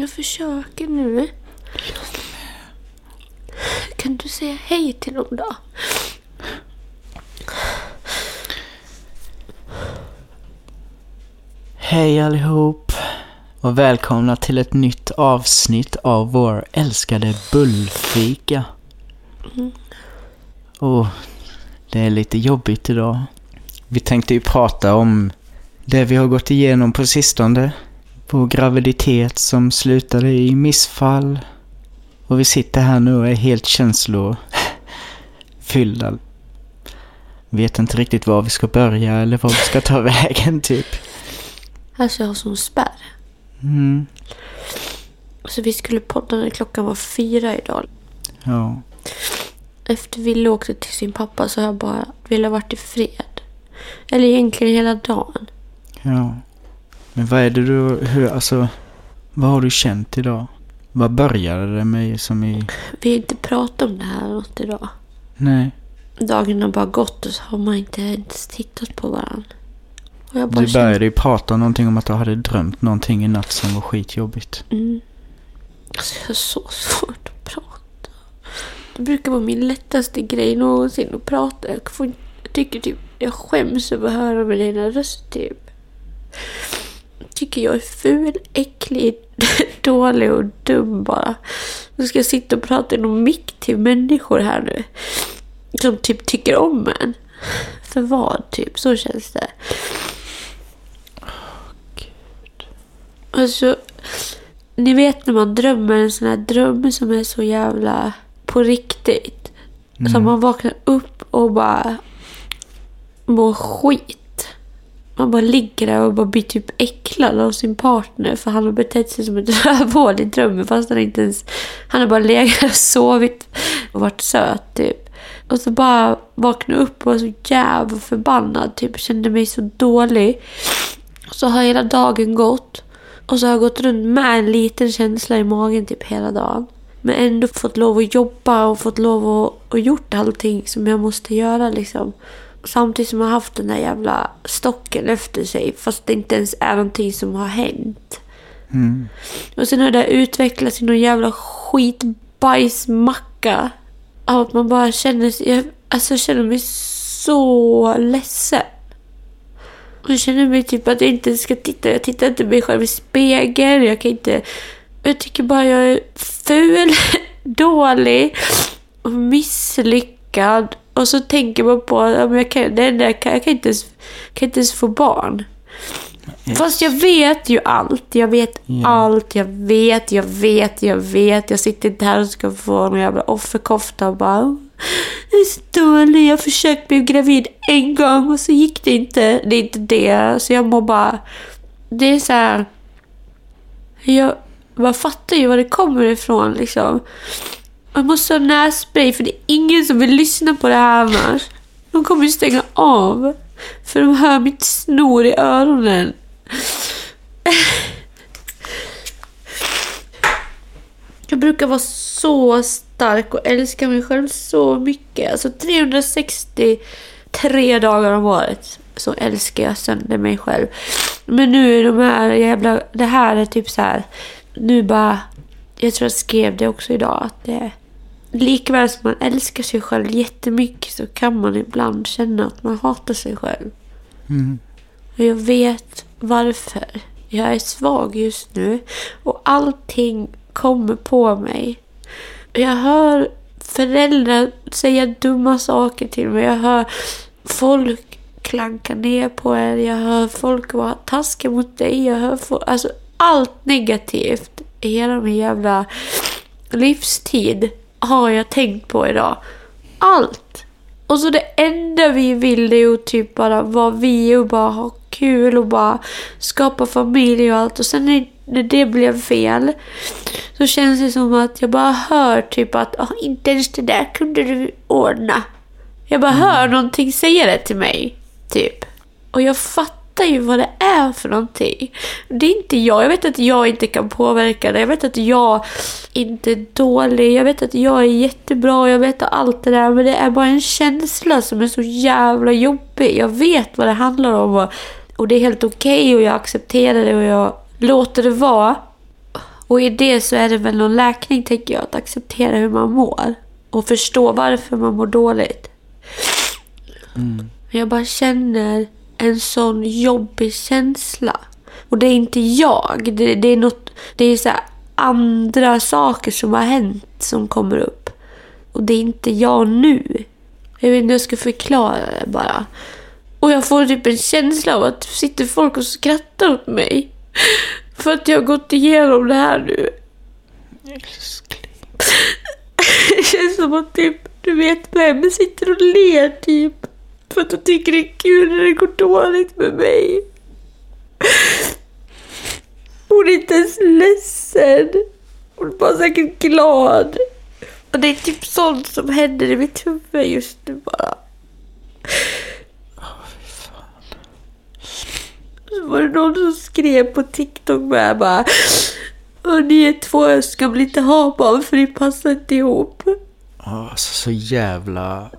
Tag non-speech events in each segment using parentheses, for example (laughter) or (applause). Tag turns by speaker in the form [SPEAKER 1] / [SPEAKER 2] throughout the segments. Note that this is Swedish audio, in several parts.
[SPEAKER 1] Jag försöker nu. Kan du säga hej till dem då?
[SPEAKER 2] Hej allihop och välkomna till ett nytt avsnitt av vår älskade bullfika. Och det är lite jobbigt idag. Vi tänkte ju prata om det vi har gått igenom på sistone. Vår graviditet som slutade i missfall. Och vi sitter här nu och är helt känslofyllda. Vet inte riktigt var vi ska börja eller var vi ska ta (laughs) vägen typ.
[SPEAKER 1] Alltså jag har sån spärr.
[SPEAKER 2] Mm,
[SPEAKER 1] Så vi skulle podda när klockan var fyra idag.
[SPEAKER 2] ja.
[SPEAKER 1] Efter Ville åkte till sin pappa så har jag bara velat varit i fred. Eller egentligen hela dagen.
[SPEAKER 2] Ja. Men vad är det du, hur, alltså, vad har du känt idag? Vad började det med som i,
[SPEAKER 1] Vi har inte pratat om det här något idag.
[SPEAKER 2] nej.
[SPEAKER 1] Dagen har bara gått och så har man inte ens tittat på varandra. Och jag bara
[SPEAKER 2] Du började ju prata någonting om att du hade drömt någonting i natt som var skitjobbigt.
[SPEAKER 1] Mm. Alltså jag har så svårt att prata. Det brukar vara min lättaste grej någonsin att prata. Jag, får, jag tycker typ, jag skäms över att höra med dina röst typ. Jag tycker jag är ful, äcklig, (laughs) dålig och dum bara. Nu ska jag sitta och prata i någon mick till människor här nu. Som typ tycker om en. För vad typ? Så känns det. Alltså, ni vet när man drömmer en sån här dröm som är så jävla på riktigt. Så man vaknar upp och bara mår skit. Man bara ligger där och bara blir typ äcklad av sin partner för han har betett sig som ett (laughs) rövhål i drömmen fast han inte ens... Han har bara legat och sovit och varit söt typ. Och så bara vaknade upp och var så jävla förbannad typ. Kände mig så dålig. Så har hela dagen gått. Och så har jag gått runt med en liten känsla i magen typ hela dagen. Men ändå fått lov att jobba och fått lov att och gjort allting som jag måste göra liksom. Samtidigt som har haft den där jävla stocken efter sig. Fast det inte ens är någonting som har hänt.
[SPEAKER 2] Mm.
[SPEAKER 1] Och sen har det utvecklats i någon jävla skitbajsmacka. Av att man bara känner sig... Jag, alltså jag känner mig så ledsen. Och Jag känner mig typ att jag inte ska titta. Jag tittar inte mig själv i spegeln. Jag kan inte... Jag tycker bara jag är ful, (laughs) dålig och misslyckad. Och så tänker man på att jag, kan, det jag, kan, jag kan, inte ens, kan inte ens få barn. Fast jag vet ju allt. Jag vet
[SPEAKER 2] Ja.
[SPEAKER 1] allt. Jag vet, jag vet, jag vet. Jag sitter inte här och ska få någon jävla offerkofta och bara... Jag är så dålig. Jag har försökt bli gravid en gång och så gick det inte. Det är inte det. Så jag mår bara... Det är så här... Jag bara fattar ju var det kommer ifrån liksom. Jag måste ha nässpray för det är ingen som vill lyssna på det här annars. De kommer ju stänga av. För de hör mitt snor i öronen. Jag brukar vara så stark och älska mig själv så mycket. Alltså 363 dagar om året så älskar jag sönder mig själv. Men nu är de här jävla... Det här är typ så här... Nu bara... Jag tror jag skrev det också idag. Att det, likväl som man älskar sig själv jättemycket så kan man ibland känna att man hatar sig själv.
[SPEAKER 2] Mm.
[SPEAKER 1] Och jag vet varför. Jag är svag just nu och allting kommer på mig. Jag hör föräldrar säga dumma saker till mig. Jag hör folk klanka ner på er. Jag hör folk vara taskiga mot dig. Jag hör folk, alltså allt negativt i hela min jävla livstid har jag tänkt på idag. Allt. Och så det enda vi vill är ju typ bara vara vi och bara ha kul och bara skapa familj och allt. Och sen när, det blev fel så känns det som att jag bara hör typ att "Ah, inte ens det där kunde du ordna. Jag bara hör någonting säga det till mig. Typ. Och jag fattar ju vad det är för någonting. Det är inte jag. Jag vet att jag inte kan påverka det. Jag vet att jag inte är dålig. Jag vet att jag är jättebra. Jag vet allt det där. Men det är bara en känsla som är så jävla jobbig. Jag vet vad det handlar om. Och, det är helt okej och jag accepterar det och jag låter det vara. Och i det så är det väl någon läkning, tänker jag, att acceptera hur man mår. Och förstå varför man mår dåligt.
[SPEAKER 2] Mm.
[SPEAKER 1] Jag bara känner en sån jobbig känsla. Och det är inte jag. Det, det är något, det är så här andra saker som har hänt som kommer upp. Och det är inte jag nu. Jag vet inte hur jag ska förklara det bara. Och jag får typ en känsla av att det sitter folk och skrattar åt mig. (laughs) För att jag har gått igenom det här nu.
[SPEAKER 2] Älskling. (laughs)
[SPEAKER 1] Det känns som att typ, du vet vem sitter och ler typ. För att de tycker det är kul när det går dåligt med mig. Hon är inte ens ledsen. Hon är bara säkert glad. Och det är typ sånt som händer i mitt huvud just nu bara. Så var det någon som skrev på TikTok med bara "Åh, Ni är två ska väl inte ha barn för ni passar inte ihop.
[SPEAKER 2] Alltså så jävla...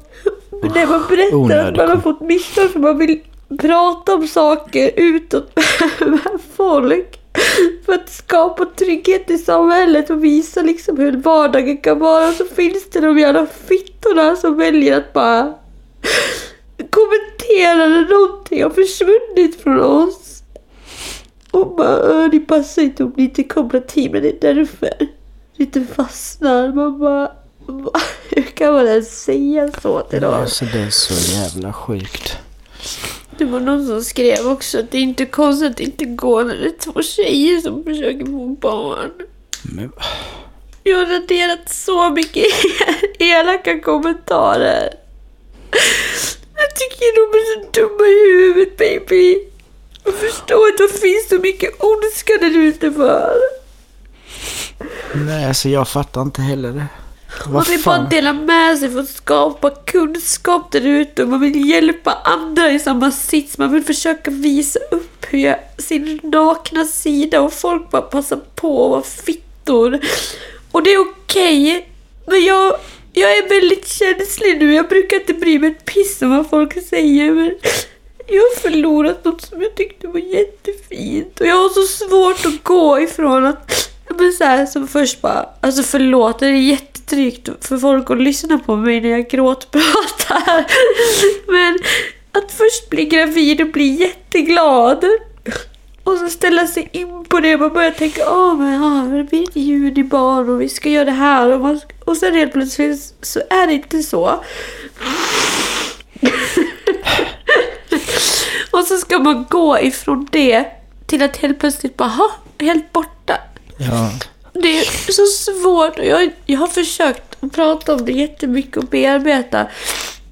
[SPEAKER 1] Men när man berättar att
[SPEAKER 2] Onödig
[SPEAKER 1] man har fått missfall för man vill prata om saker utåt (laughs) med folk. För att skapa trygghet i samhället och visa liksom hur vardagen kan vara. Så finns det de jävla fittorna som väljer att bara kommentera när någonting har försvunnit från oss. Och bara, "Åh, ni passar inte om ni inte kommer tid men det är därför. Ni inte fastnar. Man bara? Hur kan man ens säga så till någon?
[SPEAKER 2] Alltså det är så jävla sjukt.
[SPEAKER 1] Det var någon som skrev också att det är inte konstigt att det inte går när det är två tjejer som försöker få barn.
[SPEAKER 2] Men,
[SPEAKER 1] Jag har raderat så mycket (laughs) elaka kommentarer. Jag tycker de är så dumma i huvudet baby. Jag förstår inte att det finns så mycket ondska där ute för.
[SPEAKER 2] nej, alltså jag fattar inte heller det.
[SPEAKER 1] Man vill bara
[SPEAKER 2] fan?
[SPEAKER 1] dela med sig för att skapa kunskap där ute. och Man vill hjälpa andra i samma sits. Man vill försöka visa upp hur jag, sin nakna sida och folk bara passar på att vara fittor. Och det är okej. men jag, jag är väldigt känslig nu. Jag brukar inte bry mig ett piss om vad folk säger. Men jag har förlorat något som jag tyckte var jättefint. Och jag har så svårt att gå ifrån att... Men så här, som först bara... Alltså förlåt, det är jättetrygt för folk att lyssna på mig när jag gråtpratar. (laughs) Men att först bli gravid och bli jätteglad. Och så ställa sig in på det. Man börjar tänka, åh men ja, det blir ett junibarn och vi ska göra det här. Och, man, och sen helt plötsligt så är det inte så. (laughs) Och så ska man gå ifrån det till att helt plötsligt bara, ha, helt borta.
[SPEAKER 2] Ja,
[SPEAKER 1] Det är så svårt och jag, jag har försökt att prata om det jättemycket och bearbeta.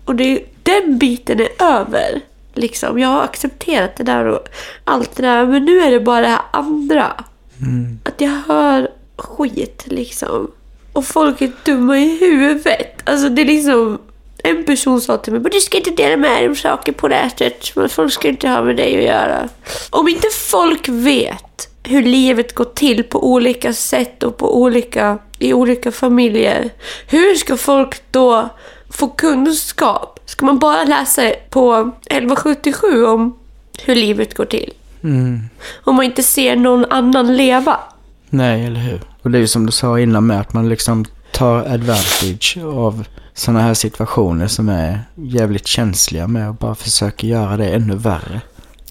[SPEAKER 1] Och det, den biten är över. Liksom. Jag har accepterat det där och allt det där. Men nu är det bara det här andra. Att jag hör skit liksom. Och folk är dumma i huvudet. Alltså det är liksom... En person sa till mig men du ska inte dela med dig om saker på nätet. Folk ska inte ha med dig att göra. Om inte folk vet hur livet går till på olika sätt och på olika, i olika familjer. Hur ska folk då få kunskap? Ska man bara läsa på 1177 om hur livet går till?
[SPEAKER 2] mm.
[SPEAKER 1] Om man inte ser någon annan leva.
[SPEAKER 2] nej eller hur. Och det är ju som du sa innan med att man liksom tar advantage av sådana här situationer som är jävligt känsliga med och bara försöker göra det ännu värre.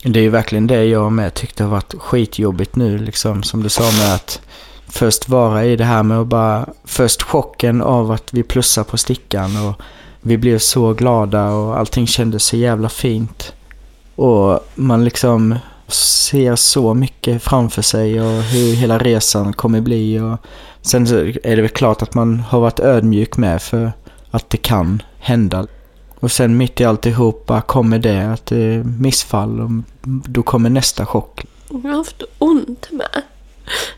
[SPEAKER 2] Det är ju verkligen det jag med tyckte har varit skitjobbigt nu liksom som du sa med att först vara i det här med att bara först chocken av att vi plussar på stickan och vi blev så glada och allting kändes så jävla fint. Och man liksom ser så mycket framför sig och hur hela resan kommer bli och sen så är det väl klart att man har varit ödmjuk med för att det kan hända. Och sen mitt i alltihop bara kommer det att det är missfall och då kommer nästa chock.
[SPEAKER 1] Jag har haft ont med.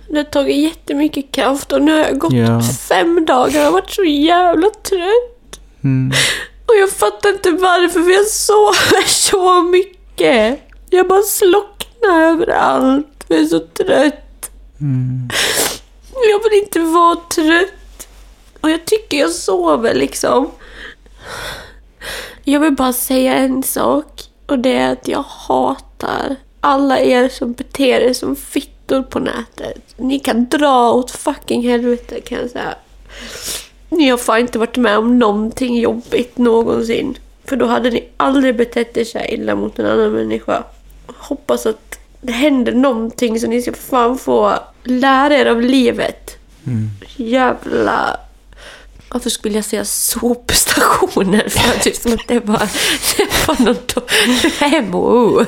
[SPEAKER 1] Det har tagit jättemycket kraft och nu har jag gått
[SPEAKER 2] Ja.
[SPEAKER 1] fem dagar och jag varit så jävla trött.
[SPEAKER 2] Mm.
[SPEAKER 1] Och jag fattar inte varför för jag sover (laughs) så mycket. Jag bara slocknar överallt. Jag är så trött.
[SPEAKER 2] Mm.
[SPEAKER 1] Jag vill inte vara trött. Och jag tycker jag sover liksom. Jag vill bara säga en sak. Och det är att jag hatar alla er som beter er som fittor på nätet. Ni kan dra åt fucking helvete kan jag säga. Ni har fan inte varit med om någonting jobbigt någonsin. För då hade ni aldrig betett er så här illa mot en annan människa. Hoppas att det händer någonting så ni ska fan få lära er av livet.
[SPEAKER 2] Mm.
[SPEAKER 1] Jävla... Varför skulle jag säga sopstationer? För typ som att det var, det var något hemmo.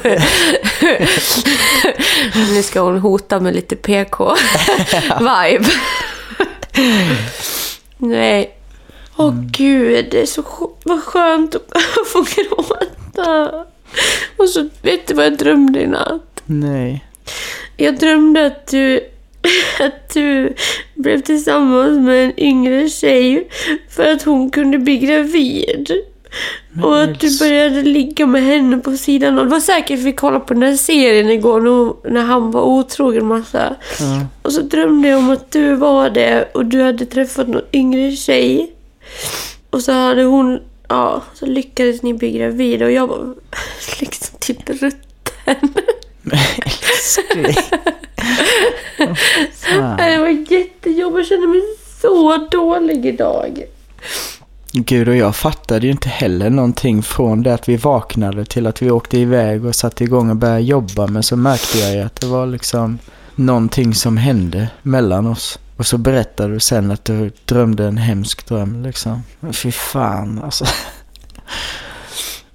[SPEAKER 1] Nu ska hon hota med lite PK-vibe. Nej. Åh gud, det är så vad skönt att få gråta. Och så, vet du vad jag drömde i natt?
[SPEAKER 2] Nej.
[SPEAKER 1] Jag drömde att du, (laughs) att du blev tillsammans med en yngre tjej för att hon kunde bli gravid. Och att du började ligga med henne på sidan av. Det var säkert vi kollade på den där serien igår när- han var otrogen massa.
[SPEAKER 2] Ja.
[SPEAKER 1] Och så drömde jag om att du var det och du hade träffat någon yngre tjej. Och så hade hon, ja, så lyckades ni bli gravida och jag var (laughs) liksom typ rutten.
[SPEAKER 2] Älskling. (laughs)
[SPEAKER 1] Nej, Det var jättejobbigt, jag kände mig så dålig idag.
[SPEAKER 2] Gud och jag fattade ju inte heller någonting från det att vi vaknade till att vi åkte iväg och satte igång och började jobba. Men så märkte jag ju att det var liksom någonting som hände mellan oss. Och så berättade du sen att du drömde en hemsk dröm liksom. Fy fan alltså.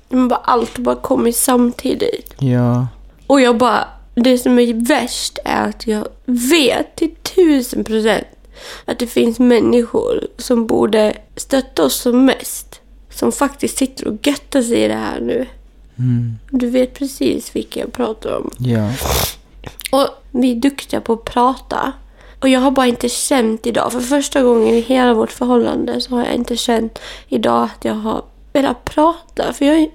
[SPEAKER 1] Men bara allt bara kom samtidigt.
[SPEAKER 2] Ja.
[SPEAKER 1] Och jag bara, det som är värst är att jag vet till tusen procent att det finns människor som borde stötta oss som mest. Som faktiskt sitter och göttar sig i det här nu.
[SPEAKER 2] Mm.
[SPEAKER 1] Du vet precis vilka jag pratar om.
[SPEAKER 2] Ja.
[SPEAKER 1] Och vi är duktiga på att prata. Och jag har bara inte känt idag, för första gången i hela vårt förhållande så har jag inte känt idag att jag har velat prata. För jag,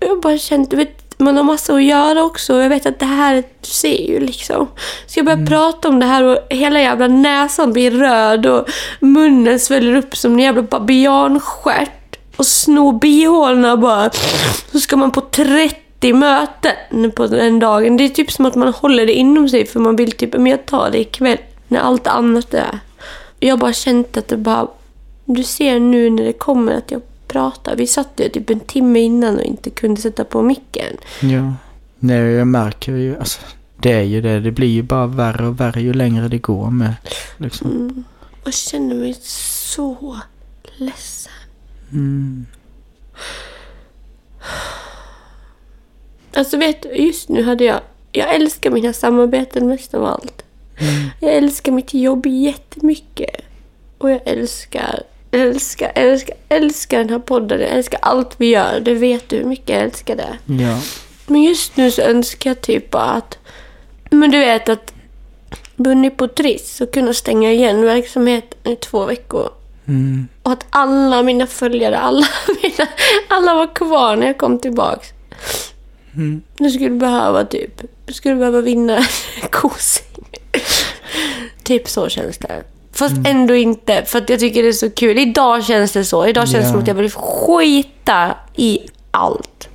[SPEAKER 1] jag har bara känt, du vet, man har massor att göra också. Jag vet att det här, du ser ju liksom. Så jag börjar prata om det här och hela jävla näsan blir röd och munnen sväller upp som en jävla babianstjärt. Och snor bihålorna bara. Så ska man på 30 möten på den dagen. Det är typ som att man håller det inom sig för man vill typ, men jag tar det ikväll när allt annat är. Jag har bara känt att det bara, du ser nu när det kommer att jag pratar. Vi satt ju typ en timme innan och inte kunde sätta på micken.
[SPEAKER 2] Ja. Nej, jag märker ju, alltså. Det är ju det. Det blir ju bara värre och värre ju längre det går med. Liksom.
[SPEAKER 1] Mm. Jag känner mig så ledsen.
[SPEAKER 2] Mm.
[SPEAKER 1] Alltså vet du, just nu hade jag... Jag älskar mina samarbeten mest av allt.
[SPEAKER 2] Mm.
[SPEAKER 1] Jag älskar mitt jobb jättemycket. Och jag älskar, älskar, älskar, älskar den här podden. Jag älskar allt vi gör. Det vet du hur mycket jag älskar det.
[SPEAKER 2] Ja.
[SPEAKER 1] Men just nu så önskar jag typ bara att... Men du vet att Bunny på Triss och kunna stänga igen verksamheten i två veckor.
[SPEAKER 2] Mm.
[SPEAKER 1] Och att alla mina följare, alla, (laughs) mina, alla var kvar när jag kom tillbaks.
[SPEAKER 2] Mm.
[SPEAKER 1] Du skulle behöva typ, du skulle behöva vinna en (laughs) kosing. typ så känns det. Fast ändå inte, för att jag tycker det är så kul. Idag känns det så. Idag känns det
[SPEAKER 2] Ja.
[SPEAKER 1] som att jag vill skita i allt.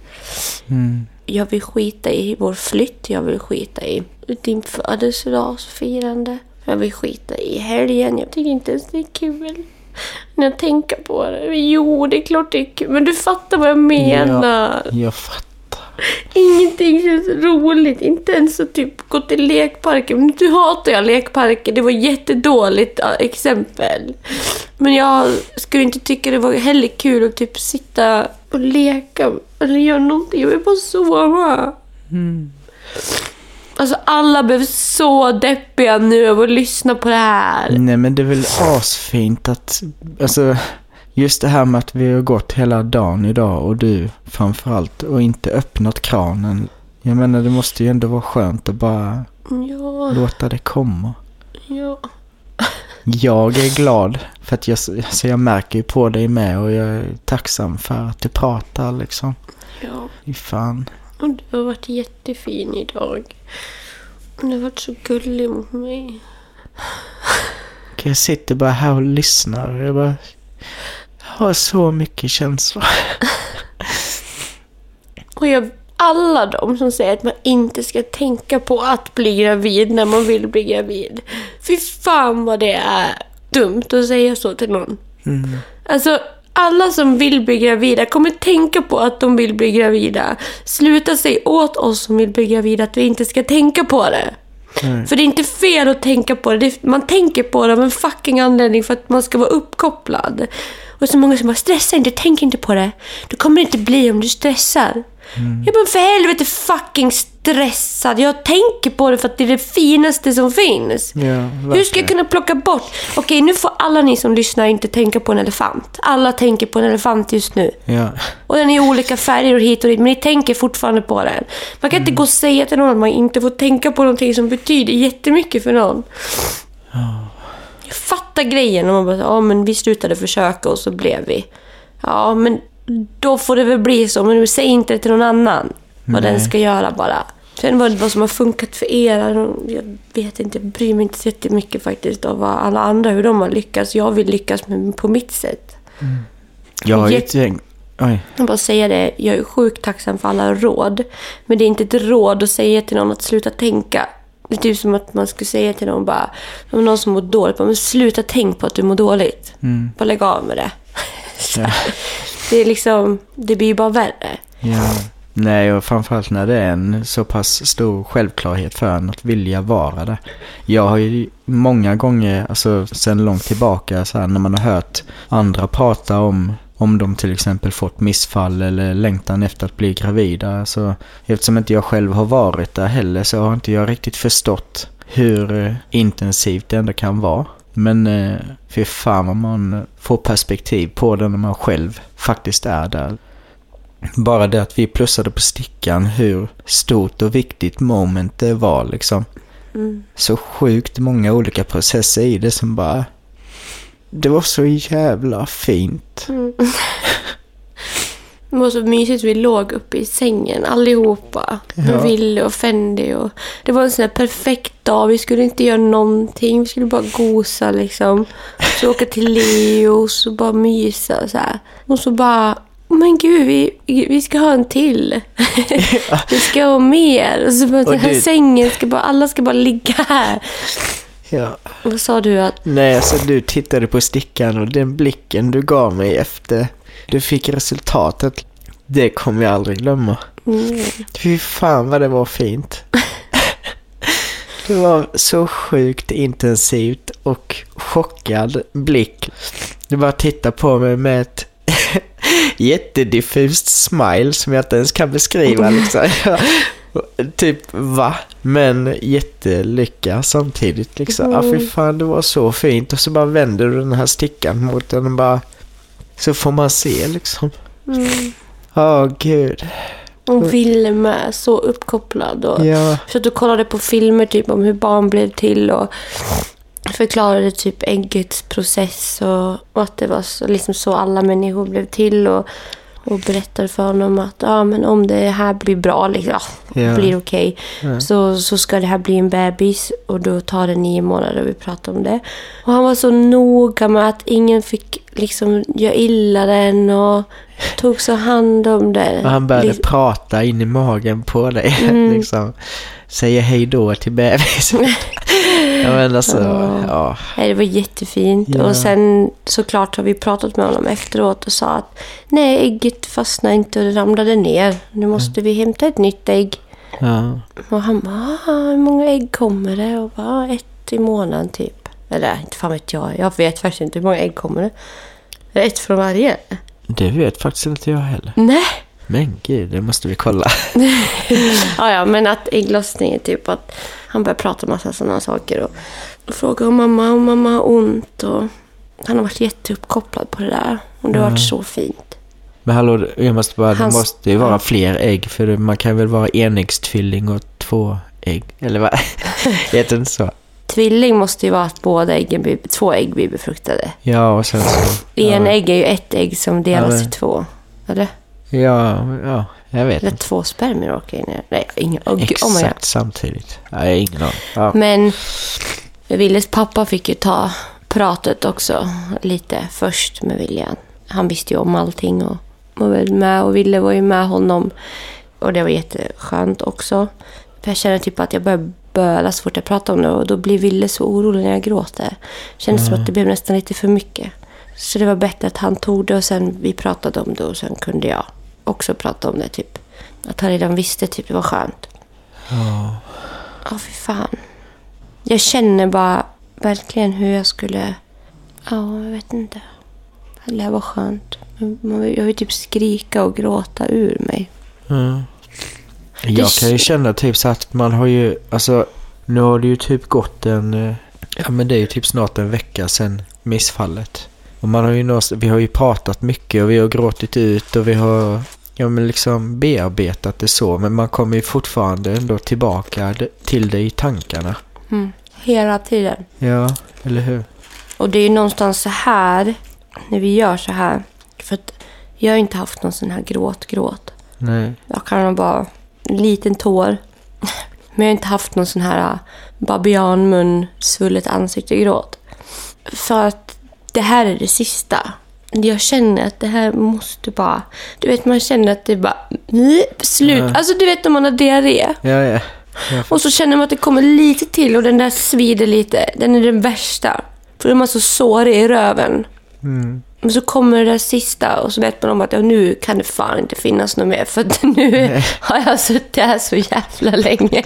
[SPEAKER 2] Mm.
[SPEAKER 1] Jag vill skita i vår flytt, jag vill skita i din födelsedagsfirande. Jag vill skita i helgen. Jag tycker inte ens det är kul. När jag tänker på det. Jo, det är klart det är kul. Men du fattar vad jag menar.
[SPEAKER 2] Jag fattar.
[SPEAKER 1] Ingenting känns roligt. Inte ens att typ gå till lekparken. Men nu hatar jag lekparker. Det var jättedåligt exempel. Men jag skulle inte tycka det var heller kul att typ sitta och leka eller göra någonting. Jag vill bara sova.
[SPEAKER 2] Mm.
[SPEAKER 1] Alltså alla blev så deppiga nu av att lyssna på det här.
[SPEAKER 2] Nej men det är väl asfint att, alltså just det här med att vi har gått hela dagen idag och du framförallt och inte öppnat kranen. Jag menar det måste ju ändå vara skönt att bara
[SPEAKER 1] Ja,
[SPEAKER 2] låta det komma.
[SPEAKER 1] ja.
[SPEAKER 2] Jag är glad för att jag, alltså jag märker ju på dig med och jag är tacksam för att du pratar liksom.
[SPEAKER 1] ja.
[SPEAKER 2] Fan.
[SPEAKER 1] Och du har varit jättefin idag. Du har varit så gullig mot mig.
[SPEAKER 2] Jag sitter bara här och lyssnar jag bara har så mycket känslor. (laughs)
[SPEAKER 1] Och jag alla de som säger att man inte ska tänka på att bli gravid när man vill bli gravid. Fy fan vad det är dumt att säga så till någon. Alltså, alla som vill bli gravida kommer tänka på att de vill bli gravida. Sluta säga åt oss som vill bli gravida att vi inte ska tänka på det. För det är inte fel att tänka på det. man tänker på det av en fucking anledning för att man ska vara uppkopplad. Och så många som bara, stressa inte, tänk inte på det. Du kommer inte bli om du stressar. Jag bara, för helvete fucking stressad. Jag tänker på det för att det är det finaste som finns.
[SPEAKER 2] Ja,
[SPEAKER 1] Hur ska jag kunna plocka bort? Okej, nu får alla ni som lyssnar inte tänka på en elefant. Alla tänker på en elefant just nu.
[SPEAKER 2] Ja.
[SPEAKER 1] Och den är i olika färger och hit och dit, men ni tänker fortfarande på den. Man kan inte gå och säga till någon att man inte får tänka på någonting som betyder jättemycket för någon. Jag grejen om man bara, ja men vi slutade försöka och så blev vi. Ja, men då får det väl bli så, men säg inte det till någon annan. Vad den
[SPEAKER 2] Nej.
[SPEAKER 1] ska göra bara. Sen vad, vad som har funkat för er, jag vet inte, jag bryr mig inte så jättemycket faktiskt av vad alla andra, hur de har lyckats. Jag vill lyckas med, på mitt sätt.
[SPEAKER 2] Jag har ju
[SPEAKER 1] Jätte-
[SPEAKER 2] tänkt... Oj.
[SPEAKER 1] Jag bara säga det, jag är sjukt tacksam för alla råd. Men det är inte ett råd att säga till någon att sluta tänka. Det är typ som att man skulle säga till någon bara, om någon som mår dåligt, bara, men sluta tänk på att du mår dåligt. Bara lägg av med det. (laughs)
[SPEAKER 2] Ja.
[SPEAKER 1] Det är liksom, det blir ju bara värre.
[SPEAKER 2] Ja. Nej, och framförallt när det är en så pass stor självklarhet för en att vilja vara det. Jag har ju många gånger, alltså sen långt tillbaka, så här, när man har hört andra prata om om de till exempel fått missfall eller längtan efter att bli gravida. Så eftersom inte jag själv har varit där heller så har inte jag riktigt förstått hur eh, intensivt det ändå kan vara. Men eh, fy fan vad man får perspektiv på det när man själv faktiskt är där. Bara det att vi plussade på stickan hur stort och viktigt moment det var liksom.
[SPEAKER 1] Mm.
[SPEAKER 2] Så sjukt många olika processer i det som bara... Det var så jävla fint.
[SPEAKER 1] Det var så mysigt, vi låg uppe i sängen allihopa.
[SPEAKER 2] Ja.
[SPEAKER 1] Med Ville och Fendi. Och det var en sån perfekt dag. Vi skulle inte göra någonting. Vi skulle bara gosa liksom. Så åka till Leos och bara mysa och så här. Och så bara, "Oh, men gud, vi, vi ska ha en till. (laughs) vi ska ha mer. Och så bara,
[SPEAKER 2] Och
[SPEAKER 1] den här
[SPEAKER 2] det-
[SPEAKER 1] sängen ska bara, alla ska bara ligga här.
[SPEAKER 2] Ja.
[SPEAKER 1] Vad sa du att,
[SPEAKER 2] Nej, alltså du tittade på stickan och den blicken du gav mig efter du fick resultatet. Det kommer jag aldrig glömma.
[SPEAKER 1] mm,
[SPEAKER 2] Fy fan vad det var fint. (laughs) Det var så sjukt intensivt och chockad blick. Du bara tittar på mig med ett (laughs) jättediffust smile som jag inte ens kan beskriva liksom. (laughs) typ va? Men jättelycka samtidigt liksom. Ja fy fan det var så fint. Och så bara vänder du den här stickan mot den och bara så får man se liksom.
[SPEAKER 1] mm.
[SPEAKER 2] Ja gud.
[SPEAKER 1] Och Ville med, så uppkopplad. Och,
[SPEAKER 2] Ja.
[SPEAKER 1] Så att du kollade på filmer typ om hur barn blev till och förklarade typ äggets process och, och att det var så, liksom så alla människor blev till och, och berättade för honom att ja, men om det här blir bra, liksom, ja,
[SPEAKER 2] Ja.
[SPEAKER 1] blir okej,
[SPEAKER 2] Ja.
[SPEAKER 1] så, så ska det här bli en bebis och då tar det nio månader och vi pratar om det. Och han var så noga med att ingen fick liksom göra illa den och tog så hand om det.
[SPEAKER 2] Och han började
[SPEAKER 1] Liksom-
[SPEAKER 2] prata in i magen på dig. (laughs)
[SPEAKER 1] Mm.
[SPEAKER 2] liksom. Säger hej då till bebisen. (laughs) ja men alltså,
[SPEAKER 1] Ja.
[SPEAKER 2] ja.
[SPEAKER 1] Nej, det var jättefint.
[SPEAKER 2] Ja.
[SPEAKER 1] Och sen såklart har vi pratat med honom efteråt och sa att nej, ägget fastnade inte och det ramlade ner. Nu måste vi hämta ett nytt ägg.
[SPEAKER 2] ja.
[SPEAKER 1] Och han bara, "Ah, hur många ägg kommer det? Och bara, ett i månaden typ. Eller inte fan vet jag. Jag vet faktiskt inte hur många ägg kommer det ett från varje?
[SPEAKER 2] Det vet faktiskt inte jag heller.
[SPEAKER 1] Nej.
[SPEAKER 2] Men gud, det måste vi kolla. (laughs)
[SPEAKER 1] Ja, ja, men att ägglossningen typ att han börjar prata massa sådana saker och, och fråga om mamma och mamma har ont och han har varit jätteuppkopplad på det där och det har varit så fint.
[SPEAKER 2] Men hallå, jag måste bara, det
[SPEAKER 1] Hans-
[SPEAKER 2] måste ju vara
[SPEAKER 1] ja.
[SPEAKER 2] fler ägg. För det- man kan väl vara enäggstvilling och två ägg? Eller vad? (laughs) Heter det inte så?
[SPEAKER 1] Tvilling måste ju vara att båda äggen blir, två ägg blir befruktade.
[SPEAKER 2] Ja, och sen så...
[SPEAKER 1] En
[SPEAKER 2] ja.
[SPEAKER 1] ägg är ju ett ägg som delas
[SPEAKER 2] men-
[SPEAKER 1] i två. Eller?
[SPEAKER 2] Ja, ja, jag vet
[SPEAKER 1] Eller två spermier åker in Nej, ingen, oh, gud, oh my god.
[SPEAKER 2] Exakt samtidigt. Ja, jag har ingen aning. Ja.
[SPEAKER 1] Men Willes pappa fick ju ta pratet också lite först med William. Han visste ju om allting och var väl med och Ville var ju med honom Och det var jätteskönt också. För jag känner typ att jag börjar böla så fort jag pratar om det. Och då blir Ville så orolig när jag gråter. Kändes som att det blev nästan lite för mycket. Så det var bättre att han tog det och sen vi pratade om det och sen kunde jag också prata om det. typ. Att han redan visste, typ. Det var skönt.
[SPEAKER 2] Ja.
[SPEAKER 1] Ja, fy fan. Jag känner bara verkligen hur jag skulle... Ja, jag vet inte. Det lär vara skönt. Jag vill typ skrika och gråta ur mig.
[SPEAKER 2] Mm. Jag kan ju känna typ så att man har ju, alltså nu har det ju typ gått en, eh, ja men det är ju typ snart en vecka sedan missfallet. Och man har ju någonstans, vi har ju pratat mycket och vi har gråtit ut och vi har, ja men liksom bearbetat det så. Men man kommer ju fortfarande ändå tillbaka till det i tankarna.
[SPEAKER 1] Mm. Hela tiden.
[SPEAKER 2] Ja, eller hur?
[SPEAKER 1] Och det är ju någonstans så här, när vi gör så här. För att jag har inte haft någon sån här gråt-gråt.
[SPEAKER 2] Nej.
[SPEAKER 1] Jag kan ha bara en liten tår. (laughs) Men jag har inte haft någon sån här äh, babianmun, svullet ansikte-gråt. För att det här är det sista. Jag känner att det här måste bara... Du vet, man känner att det bara... "Nej, Slut.
[SPEAKER 2] Ja.
[SPEAKER 1] Alltså, du vet när man har diarré.
[SPEAKER 2] Ja, ja.
[SPEAKER 1] Och så känner man att det kommer lite till och den där svider lite. Den är den värsta. För då är man så sårig i röven.
[SPEAKER 2] Mm.
[SPEAKER 1] Men så kommer det där sista och så vet man om att ja, nu kan det fan inte finnas något mer för att (laughs) nu har jag suttit här så jävla länge.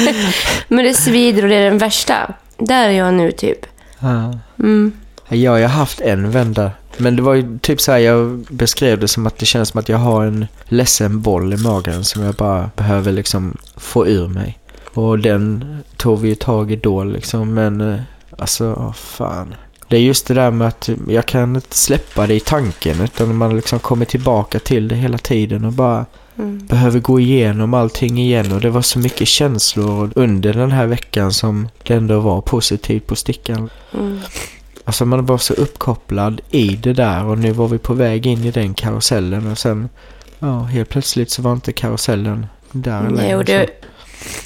[SPEAKER 1] (laughs) Men det svider och det är den värsta. Där är jag nu typ.
[SPEAKER 2] ja.
[SPEAKER 1] Mm.
[SPEAKER 2] Ja, jag har haft en vända. Men det var ju typ så här, jag beskrev det som att det känns som att jag har en ledsen boll i magen som jag bara behöver liksom få ur mig. Och den tog vi ju tag i då liksom, men eh, alltså, åh, fan. Det är just det där med att jag kan inte släppa det i tanken utan man liksom kommer tillbaka till det hela tiden och bara
[SPEAKER 1] Mm.
[SPEAKER 2] behöver gå igenom allting igen och det var så mycket känslor under den här veckan som det ändå var positivt på stickan.
[SPEAKER 1] Mm.
[SPEAKER 2] Alltså man var så uppkopplad i det där och nu var vi på väg in i den karusellen och sen ja, helt plötsligt så var inte karusellen där
[SPEAKER 1] Nej,
[SPEAKER 2] längre.
[SPEAKER 1] och det,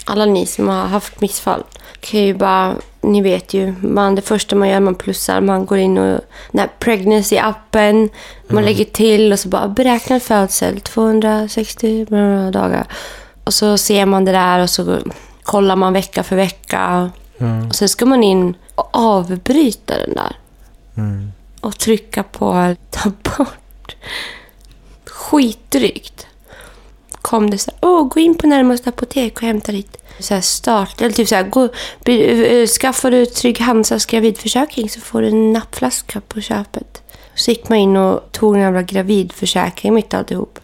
[SPEAKER 1] alla ni som har haft missfall kan ju bara, ni vet ju, man, det första man gör man plussar, man går in och den pregnancy-appen, man lägger till och så bara beräknad födsel, 260 dagar. Och så ser man det där och så kollar man vecka för vecka.
[SPEAKER 2] Ja,
[SPEAKER 1] Och sen ska man in avbryta den där.
[SPEAKER 2] mm,
[SPEAKER 1] och trycka på ta bort. Skitdrygt. Kom det så här, åh, gå in på närmaste apotek och hämta ditt så här start. Eller typ så här, gå, be, eh, skaffar du Trygg Hansas gravidförsäkring så får du en nappflaska på köpet. Så gick man in och tog en jävla gravidförsäkring mitt alltihop.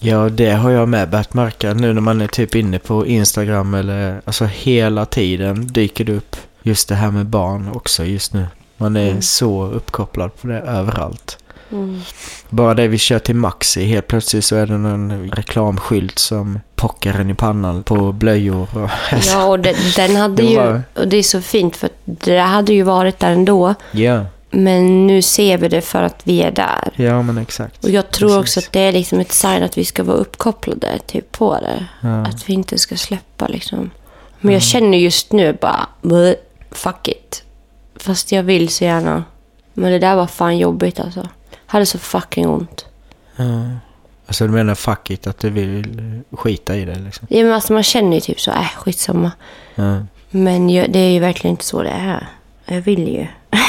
[SPEAKER 2] ja, det har jag med börjat märka nu när man är typ inne på Instagram eller alltså hela tiden dyker det upp just det här med barn också just nu. Man är
[SPEAKER 1] Mm.
[SPEAKER 2] så uppkopplad på det överallt.
[SPEAKER 1] Mm.
[SPEAKER 2] Bara det vi kör till Maxi, helt plötsligt så är det en reklamskylt som pockar en i pannan på blöjor. Och
[SPEAKER 1] Ja, och den, den (laughs) hade ju...
[SPEAKER 2] var-
[SPEAKER 1] Och det är så fint för det hade ju varit där ändå.
[SPEAKER 2] ja,
[SPEAKER 1] Men nu ser vi det för att vi är där.
[SPEAKER 2] ja men exakt.
[SPEAKER 1] Och jag tror
[SPEAKER 2] Precis.
[SPEAKER 1] också att det är liksom ett sign att vi ska vara uppkopplade typ, på det.
[SPEAKER 2] Ja.
[SPEAKER 1] Att vi inte ska släppa liksom. Men jag känner just nu bara, "Bleh, fuck it. Fast jag vill så gärna. Men det där var fan jobbigt alltså. Jag hade så fucking ont.
[SPEAKER 2] Ja. Alltså du menar fuck it, att du vill skita i det liksom?
[SPEAKER 1] Ja, men alltså, man känner ju typ så, äh skitsamma.
[SPEAKER 2] Ja.
[SPEAKER 1] Men jag, det är ju verkligen inte så det är. Jag vill ju.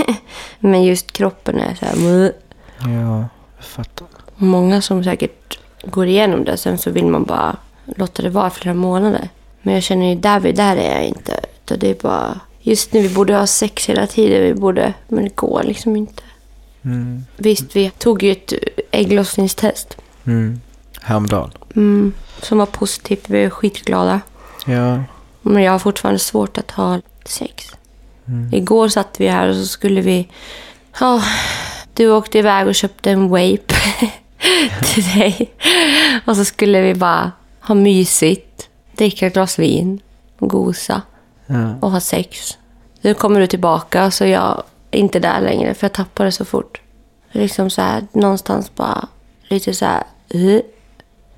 [SPEAKER 1] (laughs) men just kroppen är så här.
[SPEAKER 2] Ja, jag fattar.
[SPEAKER 1] Många som säkert går igenom det, sen så vill man bara låta det vara flera månader. Men jag känner ju där, vi- där är jag inte. Utan Det är bara, just nu vi borde ha sex hela tiden, vi borde, men det går liksom inte.
[SPEAKER 2] Mm.
[SPEAKER 1] Visst, vi tog ju ett ägglossningstest
[SPEAKER 2] Mm. Häromdagen.
[SPEAKER 1] mm, som var positivt, vi är skitglada.
[SPEAKER 2] Ja.
[SPEAKER 1] Men jag har fortfarande svårt att ha sex.
[SPEAKER 2] Mm.
[SPEAKER 1] Igår satt vi här och så skulle vi... Ja, du åkte iväg och köpte en vape (laughs) till dig. Och så skulle vi bara ha mysigt, dricka ett glas vin, gosa
[SPEAKER 2] Ja.
[SPEAKER 1] och ha sex. Nu kommer du tillbaka så jag är inte där längre för jag tappade så fort. Liksom så här, någonstans bara lite så här...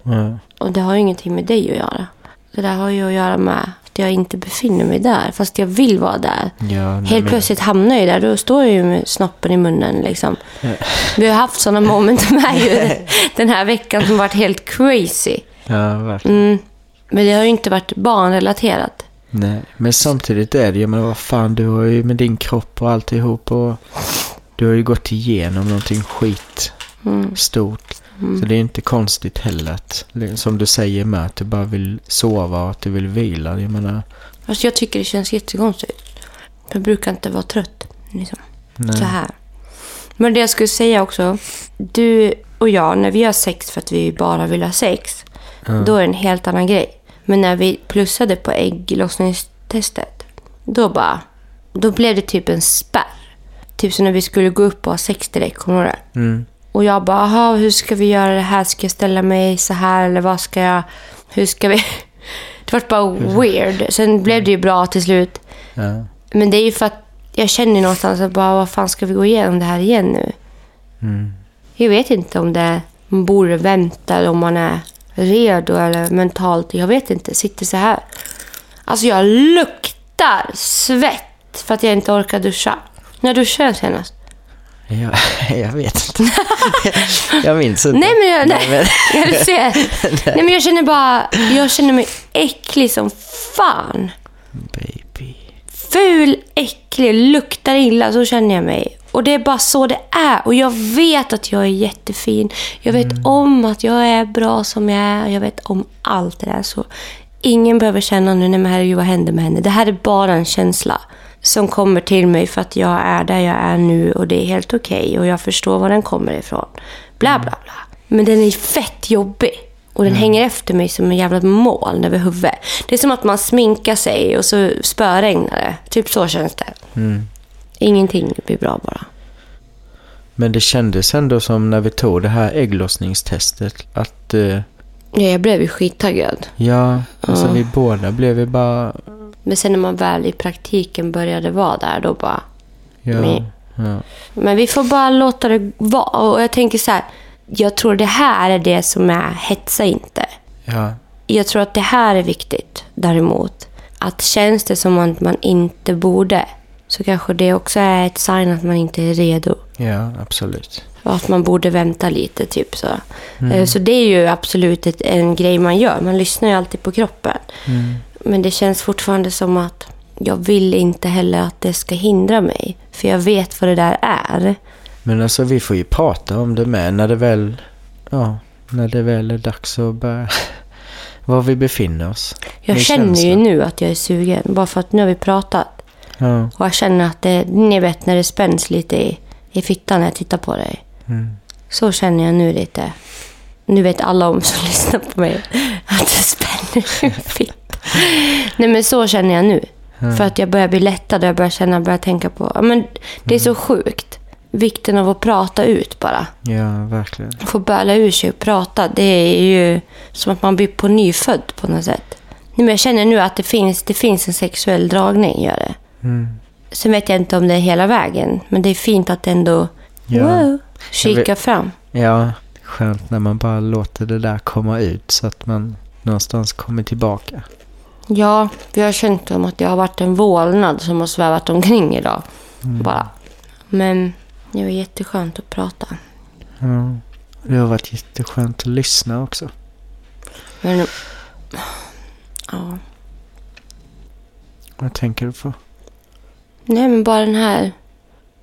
[SPEAKER 2] Ja.
[SPEAKER 1] Och det har ju ingenting med dig att göra. Det där har ju att göra med att jag inte befinner mig där. Fast jag vill vara där.
[SPEAKER 2] Ja,
[SPEAKER 1] Helt
[SPEAKER 2] men-
[SPEAKER 1] plötsligt hamnar jag där. Då står jag ju med snoppen i munnen. Liksom. Vi har haft sådana moment (laughs) med ju den här veckan som varit helt crazy.
[SPEAKER 2] Ja, verkligen.
[SPEAKER 1] Mm. Men det har ju inte varit barnrelaterat.
[SPEAKER 2] Nej, men samtidigt är det ju, men vad fan, du har ju med din kropp och alltihop och du har ju gått igenom någonting skit
[SPEAKER 1] Mm.
[SPEAKER 2] stort. Så det är inte konstigt heller att, som du säger med, att du bara vill sova och att du vill vila. Jag menar,
[SPEAKER 1] Fast jag tycker det känns jättekonstigt. Jag brukar inte vara trött. Liksom.
[SPEAKER 2] nej.
[SPEAKER 1] Så här. Men det jag skulle säga också. Du och jag, när vi har sex för att vi bara vill ha sex.
[SPEAKER 2] Ja.
[SPEAKER 1] Då är det en helt annan grej. Men när vi plussade på ägglossningstestet. Då bara... Då blev det typ en spärr. Typ som när vi skulle gå upp och ha sex direkt. Kommer du ihåg det?
[SPEAKER 2] Mm.
[SPEAKER 1] Och jag bara, "Aha, hur ska vi göra det här? Ska jag ställa mig så här eller vad ska jag... Hur ska vi... (laughs) Det var bara weird. Sen blev det ju bra till slut.
[SPEAKER 2] Ja.
[SPEAKER 1] Men det är ju för att jag känner någonstans att bara, vad fan ska vi gå igenom det här igen nu?
[SPEAKER 2] Mm.
[SPEAKER 1] Jag vet inte om det man borde vänta eller om man är redo eller mentalt. Jag vet inte. Sitter så här. Alltså jag luktar svett för att jag inte orkar duscha. När duschade jag senast?
[SPEAKER 2] Jag, (laughs) jag vet inte. (laughs) jag minns inte.
[SPEAKER 1] Nej men jag, nej,
[SPEAKER 2] men, (laughs)
[SPEAKER 1] Ja, du ser. Nej men jag känner bara, jag känner mig äcklig som fan.
[SPEAKER 2] baby.
[SPEAKER 1] Ful, äcklig, luktar illa, så känner jag mig. Och det är bara så det är. Och jag vet att jag är jättefin. Jag vet om att jag är bra som jag är. Jag vet om allt det där. Så ingen behöver känna nu, nej men herregud vad händer med henne? Det här är bara en känsla som kommer till mig för att jag är där jag är nu och det är helt okej och jag förstår var den kommer ifrån. Bla, bla, bla. Men den är fett jobbig. Och den hänger efter mig som en jävla moln över huvudet. Det är som att man sminkar sig och så spöregnar det. Typ så känns det.
[SPEAKER 2] Mm.
[SPEAKER 1] Ingenting blir bra bara.
[SPEAKER 2] Men det kändes ändå som när vi tog det här ägglossningstestet att eh,
[SPEAKER 1] Ja, jag blev ju skittaggad.
[SPEAKER 2] ja, alltså
[SPEAKER 1] Ja.
[SPEAKER 2] vi båda blev vi bara
[SPEAKER 1] Men sen när man väl i praktiken började vara där, då bara...
[SPEAKER 2] ja,
[SPEAKER 1] Nej.
[SPEAKER 2] ja,
[SPEAKER 1] Men vi får bara låta det vara. Och jag tänker så här. Jag tror det här är det som är hetsa inte.
[SPEAKER 2] ja,
[SPEAKER 1] Jag tror att det här är viktigt däremot. Att känns det som att man inte borde så kanske det också är ett sign att man inte är redo.
[SPEAKER 2] ja, absolut.
[SPEAKER 1] Och att man borde vänta lite, typ så. Eh, Så det är ju absolut ett, en grej man gör. Man lyssnar ju alltid på kroppen.
[SPEAKER 2] Mm.
[SPEAKER 1] Men det känns fortfarande som att jag vill inte heller att det ska hindra mig. För jag vet vad det där är.
[SPEAKER 2] Men alltså vi får ju prata om det med när det väl, ja, när det väl är dags att börja, (laughs) var vi befinner oss.
[SPEAKER 1] Jag känner ju nu att jag är sugen. Bara för att nu har vi pratat.
[SPEAKER 2] Ja,
[SPEAKER 1] Och jag känner att det, ni vet när det spänns lite i, i fittan när jag tittar på dig.
[SPEAKER 2] mm.
[SPEAKER 1] Så känner jag nu lite. Nu vet alla om som (laughs) lyssnar på mig att det spänner i fittan. Nej men så känner jag nu.
[SPEAKER 2] Ja.
[SPEAKER 1] För att jag börjar bli lättad och jag börjar känna, börjar tänka på... Men det är så sjukt. Vikten av att prata ut bara.
[SPEAKER 2] ja, verkligen.
[SPEAKER 1] Få böla ur sig och prata. Det är ju som att man blir på nyfödd på något sätt. Nej, men jag känner nu att det finns, det finns en sexuell dragning, gör det.
[SPEAKER 2] Mm.
[SPEAKER 1] Sen vet jag inte om det är hela vägen. Men det är fint att ändå
[SPEAKER 2] Ja.
[SPEAKER 1] wow, kika fram.
[SPEAKER 2] Ja, skönt när man bara låter det där komma ut så att man någonstans kommer tillbaka.
[SPEAKER 1] Ja, vi har känt som att jag har varit en vålnad som har svävat omkring idag. Bara. Men det var jätteskönt att prata.
[SPEAKER 2] Ja. Det har varit jätteskönt att lyssna också.
[SPEAKER 1] Men... Ja.
[SPEAKER 2] Vad tänker du på?
[SPEAKER 1] Nej, men bara den här...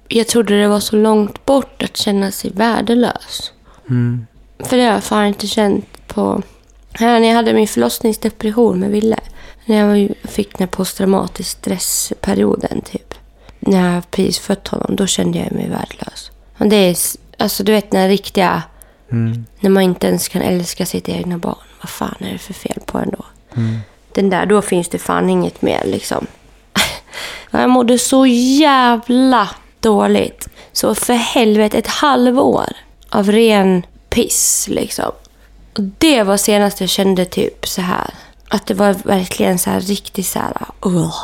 [SPEAKER 1] Jag trodde det var så långt bort att känna sig värdelös.
[SPEAKER 2] Mm.
[SPEAKER 1] För det har jag fan inte känt på... Här när jag hade min förlossningsdepression med Ville. När jag fick den här posttraumatisk stressperioden typ. När jag precis fött honom, då kände jag mig värdelös. Och det är, alltså du vet den riktiga...
[SPEAKER 2] Mm.
[SPEAKER 1] När man inte ens kan älska sitt egna barn. Vad fan är det för fel på en då?
[SPEAKER 2] Mm.
[SPEAKER 1] Den där, då finns det fan inget mer liksom. Jag mådde så jävla dåligt. Så för helvete, ett halvår av ren piss liksom. Och det var senast jag kände typ så här. Att det var verkligen så här riktigt så här. Uh,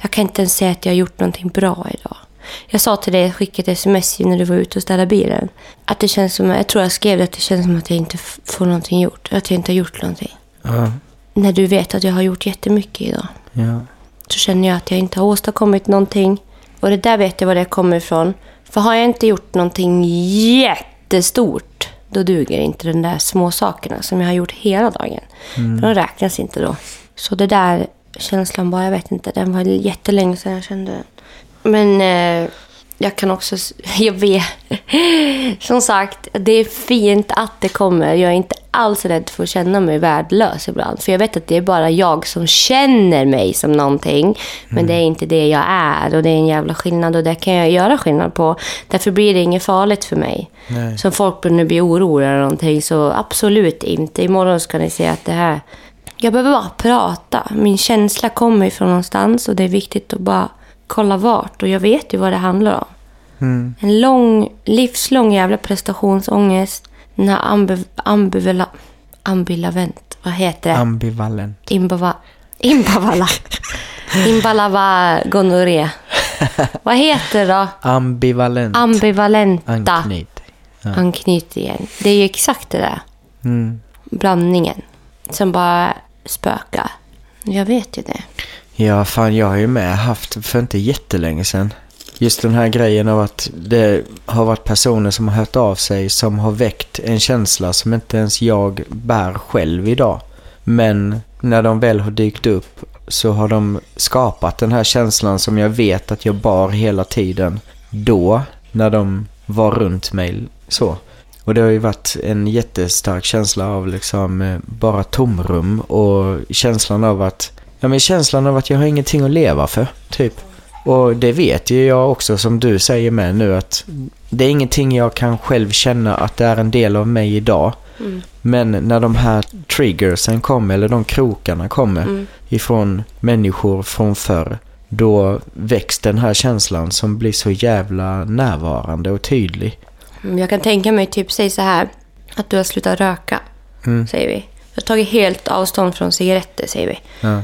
[SPEAKER 1] jag kan inte ens säga att jag har gjort någonting bra idag. Jag sa till dig, jag skickade ett sms när du var ute och städade bilen. Att det känns som, jag tror jag skrev det, att det känns som att jag inte får någonting gjort. Att jag inte har gjort någonting.
[SPEAKER 2] Ja.
[SPEAKER 1] När du vet att jag har gjort jättemycket idag.
[SPEAKER 2] Ja.
[SPEAKER 1] Så känner jag att jag inte har åstadkommit någonting. Och det där vet jag var det kommer ifrån. För har jag inte gjort någonting jättestort då duger inte de där små sakerna som jag har gjort hela dagen. För de räknas inte då. Så det där känslan bara, jag vet inte, den var jättelänge sedan jag kände den. Men eh, jag kan också, (laughs) jag vet, som sagt, det är fint att det kommer. Jag är inte alls rädd för att känna mig värdelös ibland. För jag vet att det är bara jag som känner mig som någonting. Men det är inte det jag är och det är en jävla skillnad och det kan jag göra skillnad på. Därför blir det inget farligt för mig.
[SPEAKER 2] Nej.
[SPEAKER 1] Som folk nu blir oroliga eller någonting så absolut inte. Imorgon ska ni se att det här... Jag behöver bara prata. Min känsla kommer ifrån någonstans och det är viktigt att bara kolla vart. Och jag vet ju vad det handlar om.
[SPEAKER 2] Mm.
[SPEAKER 1] En lång, livslång jävla prestationsångest. Den här ambiv, ambivela, ambivalent. Vad heter det?
[SPEAKER 2] Ambivalent.
[SPEAKER 1] Imbava, imbavala. (laughs) Imbalava gonorré. Vad heter det då?
[SPEAKER 2] Ambivalent.
[SPEAKER 1] Ambivalenta
[SPEAKER 2] Anknyt. Ja.
[SPEAKER 1] anknytningen. Det är ju exakt det där.
[SPEAKER 2] Mm.
[SPEAKER 1] Blandningen. Som bara spökar. Jag vet ju det.
[SPEAKER 2] Ja, fan jag har ju med haft för inte jättelänge sedan. Just den här grejen av att det har varit personer som har hört av sig som har väckt en känsla som inte ens jag bär själv idag. Men när de väl har dykt upp så har de skapat den här känslan som jag vet att jag bar hela tiden. Då, när de var runt mig så. Och det har ju varit en jättestark känsla av liksom eh, bara tomrum och känslan av att Ja men känslan av att jag har ingenting att leva för, typ. Och det vet ju jag också som du säger med nu att det är ingenting jag kan själv känna att det är en del av mig idag. Men när de här triggersen kommer, eller de krokarna kommer ifrån människor från förr, då väcks den här känslan som blir så jävla närvarande och tydlig.
[SPEAKER 1] Mm, Jag kan tänka mig, typ, säg så här. Att du har slutat röka,
[SPEAKER 2] Mm.
[SPEAKER 1] säger vi. Du har tagit helt avstånd från cigaretter, säger vi.
[SPEAKER 2] Ja.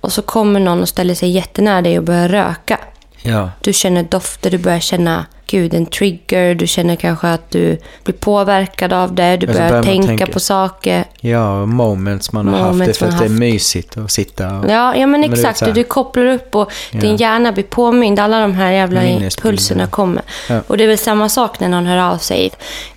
[SPEAKER 1] Och så kommer någon och ställer sig jättenära dig och börjar röka.
[SPEAKER 2] Ja.
[SPEAKER 1] Du känner dofter, du börjar känna, gud, en trigger. Du känner kanske att du blir påverkad av det. Du börjar
[SPEAKER 2] börjar
[SPEAKER 1] tänka,
[SPEAKER 2] tänka.
[SPEAKER 1] på saker.
[SPEAKER 2] Ja, moments man har haft det
[SPEAKER 1] Moments
[SPEAKER 2] för att det är mysigt att sitta och...
[SPEAKER 1] Ja, ja men
[SPEAKER 2] Men
[SPEAKER 1] exakt.
[SPEAKER 2] här-
[SPEAKER 1] du kopplar upp och din
[SPEAKER 2] Ja.
[SPEAKER 1] hjärna blir påmind. Alla de här jävla impulserna kommer.
[SPEAKER 2] Ja.
[SPEAKER 1] Och det är väl samma sak när någon hör av sig.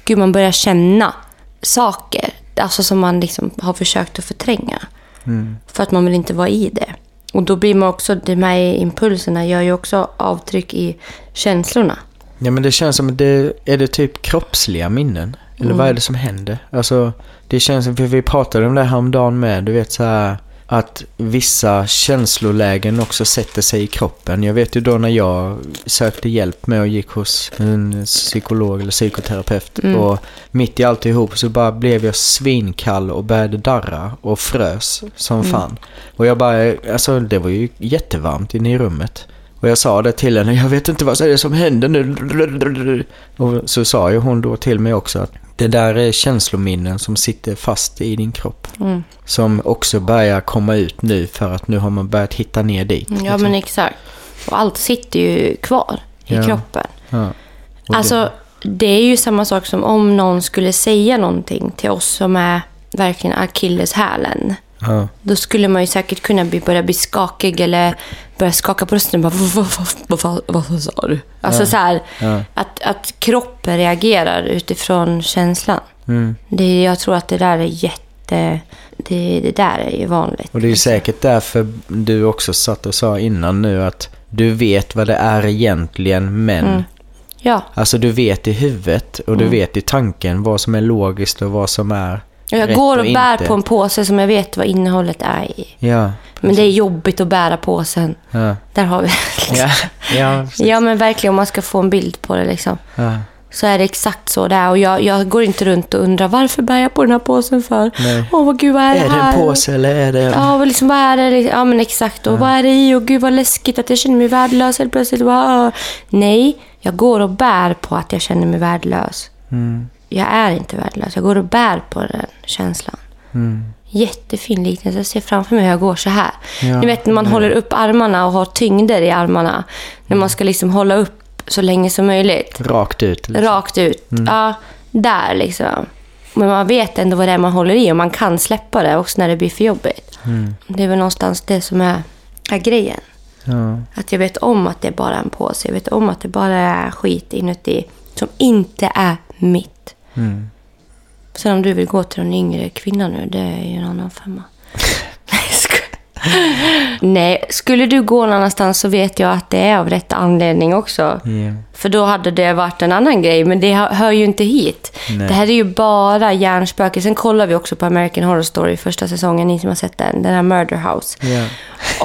[SPEAKER 1] Gud, man börjar känna saker. Alltså som man liksom har försökt att förtränga.
[SPEAKER 2] Mm.
[SPEAKER 1] För att man vill inte vara i det. Och då blir man också, de här impulserna gör ju också avtryck i känslorna.
[SPEAKER 2] Ja men det känns som att det är det typ kroppsliga minnen. Eller vad är det som händer? Alltså det känns som, för vi pratade om det häromdagen med, du vet så här att vissa känslolägen också sätter sig i kroppen. Jag vet ju då när jag sökte hjälp med och gick hos en psykolog eller psykoterapeut och mitt i alltihop så bara blev jag svinkall och började darra och frös som fan. Och jag bara, alltså det var ju jättevarmt inne i rummet. Och jag sa det till henne, jag vet inte vad det är som händer nu. Och så sa ju hon då till mig också att det där är känslominnen som sitter fast i din kropp.
[SPEAKER 1] Mm.
[SPEAKER 2] Som också börjar komma ut nu för att nu har man börjat hitta ner dit.
[SPEAKER 1] Ja,
[SPEAKER 2] liksom.
[SPEAKER 1] men exakt. Och allt sitter ju kvar i
[SPEAKER 2] Ja.
[SPEAKER 1] kroppen.
[SPEAKER 2] Ja.
[SPEAKER 1] Alltså, det är ju samma sak som om någon skulle säga någonting till oss som är verkligen akilleshälen.
[SPEAKER 2] Ja.
[SPEAKER 1] Då skulle man ju säkert kunna bli, börja bli skakig eller börja skaka på rösten. Bara, vad, vad, vad, vad, sa du? Alltså så här,
[SPEAKER 2] Ja.
[SPEAKER 1] att, att kroppen reagerar utifrån känslan.
[SPEAKER 2] Mm.
[SPEAKER 1] Det, jag tror att det där är jätte... Det, det där är ju vanligt.
[SPEAKER 2] Och det är ju säkert därför du också satt och sa innan nu att du vet vad det är egentligen men
[SPEAKER 1] Mm. Ja,
[SPEAKER 2] Alltså du vet i huvudet och du vet i tanken vad som är logiskt och vad som är
[SPEAKER 1] jag går och bär
[SPEAKER 2] inte.
[SPEAKER 1] på en påse som jag vet vad innehållet är i.
[SPEAKER 2] Ja,
[SPEAKER 1] Men det är jobbigt att bära påsen.
[SPEAKER 2] ja,
[SPEAKER 1] Där har vi
[SPEAKER 2] ja, (laughs) ja, precis.
[SPEAKER 1] Ja, men verkligen om man ska få en bild på det liksom.
[SPEAKER 2] ja.
[SPEAKER 1] Så är det exakt så det är. Och jag, jag går inte runt och undrar varför bär jag på den här påsen för? Åh, vad gud, vad är,
[SPEAKER 2] Är
[SPEAKER 1] det
[SPEAKER 2] det
[SPEAKER 1] här?
[SPEAKER 2] en påse eller är det...
[SPEAKER 1] Ja, och liksom, vad är det? Ja, men exakt. Och vad är det i? Och gud, vad läskigt att jag känner mig värdelös helt plötsligt. Wow. Nej, jag går och bär på att jag känner mig värdelös.
[SPEAKER 2] Mm,
[SPEAKER 1] Jag är inte värdelös. Jag går och bär på den känslan.
[SPEAKER 2] mm.
[SPEAKER 1] Jättefin liknelse. Jag ser framför mig hur jag går så här.
[SPEAKER 2] Ja,
[SPEAKER 1] Ni vet när man håller upp armarna och har tyngder i armarna. När man ska liksom hålla upp så länge som möjligt.
[SPEAKER 2] Rakt ut. liksom.
[SPEAKER 1] Rakt ut. Ja, där liksom. Men man vet ändå vad det är man håller i och man kan släppa det också när det blir för jobbigt.
[SPEAKER 2] Mm.
[SPEAKER 1] Det är väl någonstans det som är, är grejen.
[SPEAKER 2] Ja.
[SPEAKER 1] Att jag vet om att det är bara en påse. Jag vet om att det bara är skit inuti som inte är mitt.
[SPEAKER 2] Mm.
[SPEAKER 1] Sen om du vill gå till en yngre kvinna nu, det är ju en annan femma. (laughs) Nej, skulle du gå någon annanstans så vet jag att det är av rätt anledning också.
[SPEAKER 2] Ja.
[SPEAKER 1] För då hade det varit en annan grej, men det hör- ju inte hit.
[SPEAKER 2] Nej.
[SPEAKER 1] Det här är ju bara hjärnspöken. Sen kollar vi också på American Horror Story första säsongen, ni som har sett den. Den här Murder House.
[SPEAKER 2] Ja.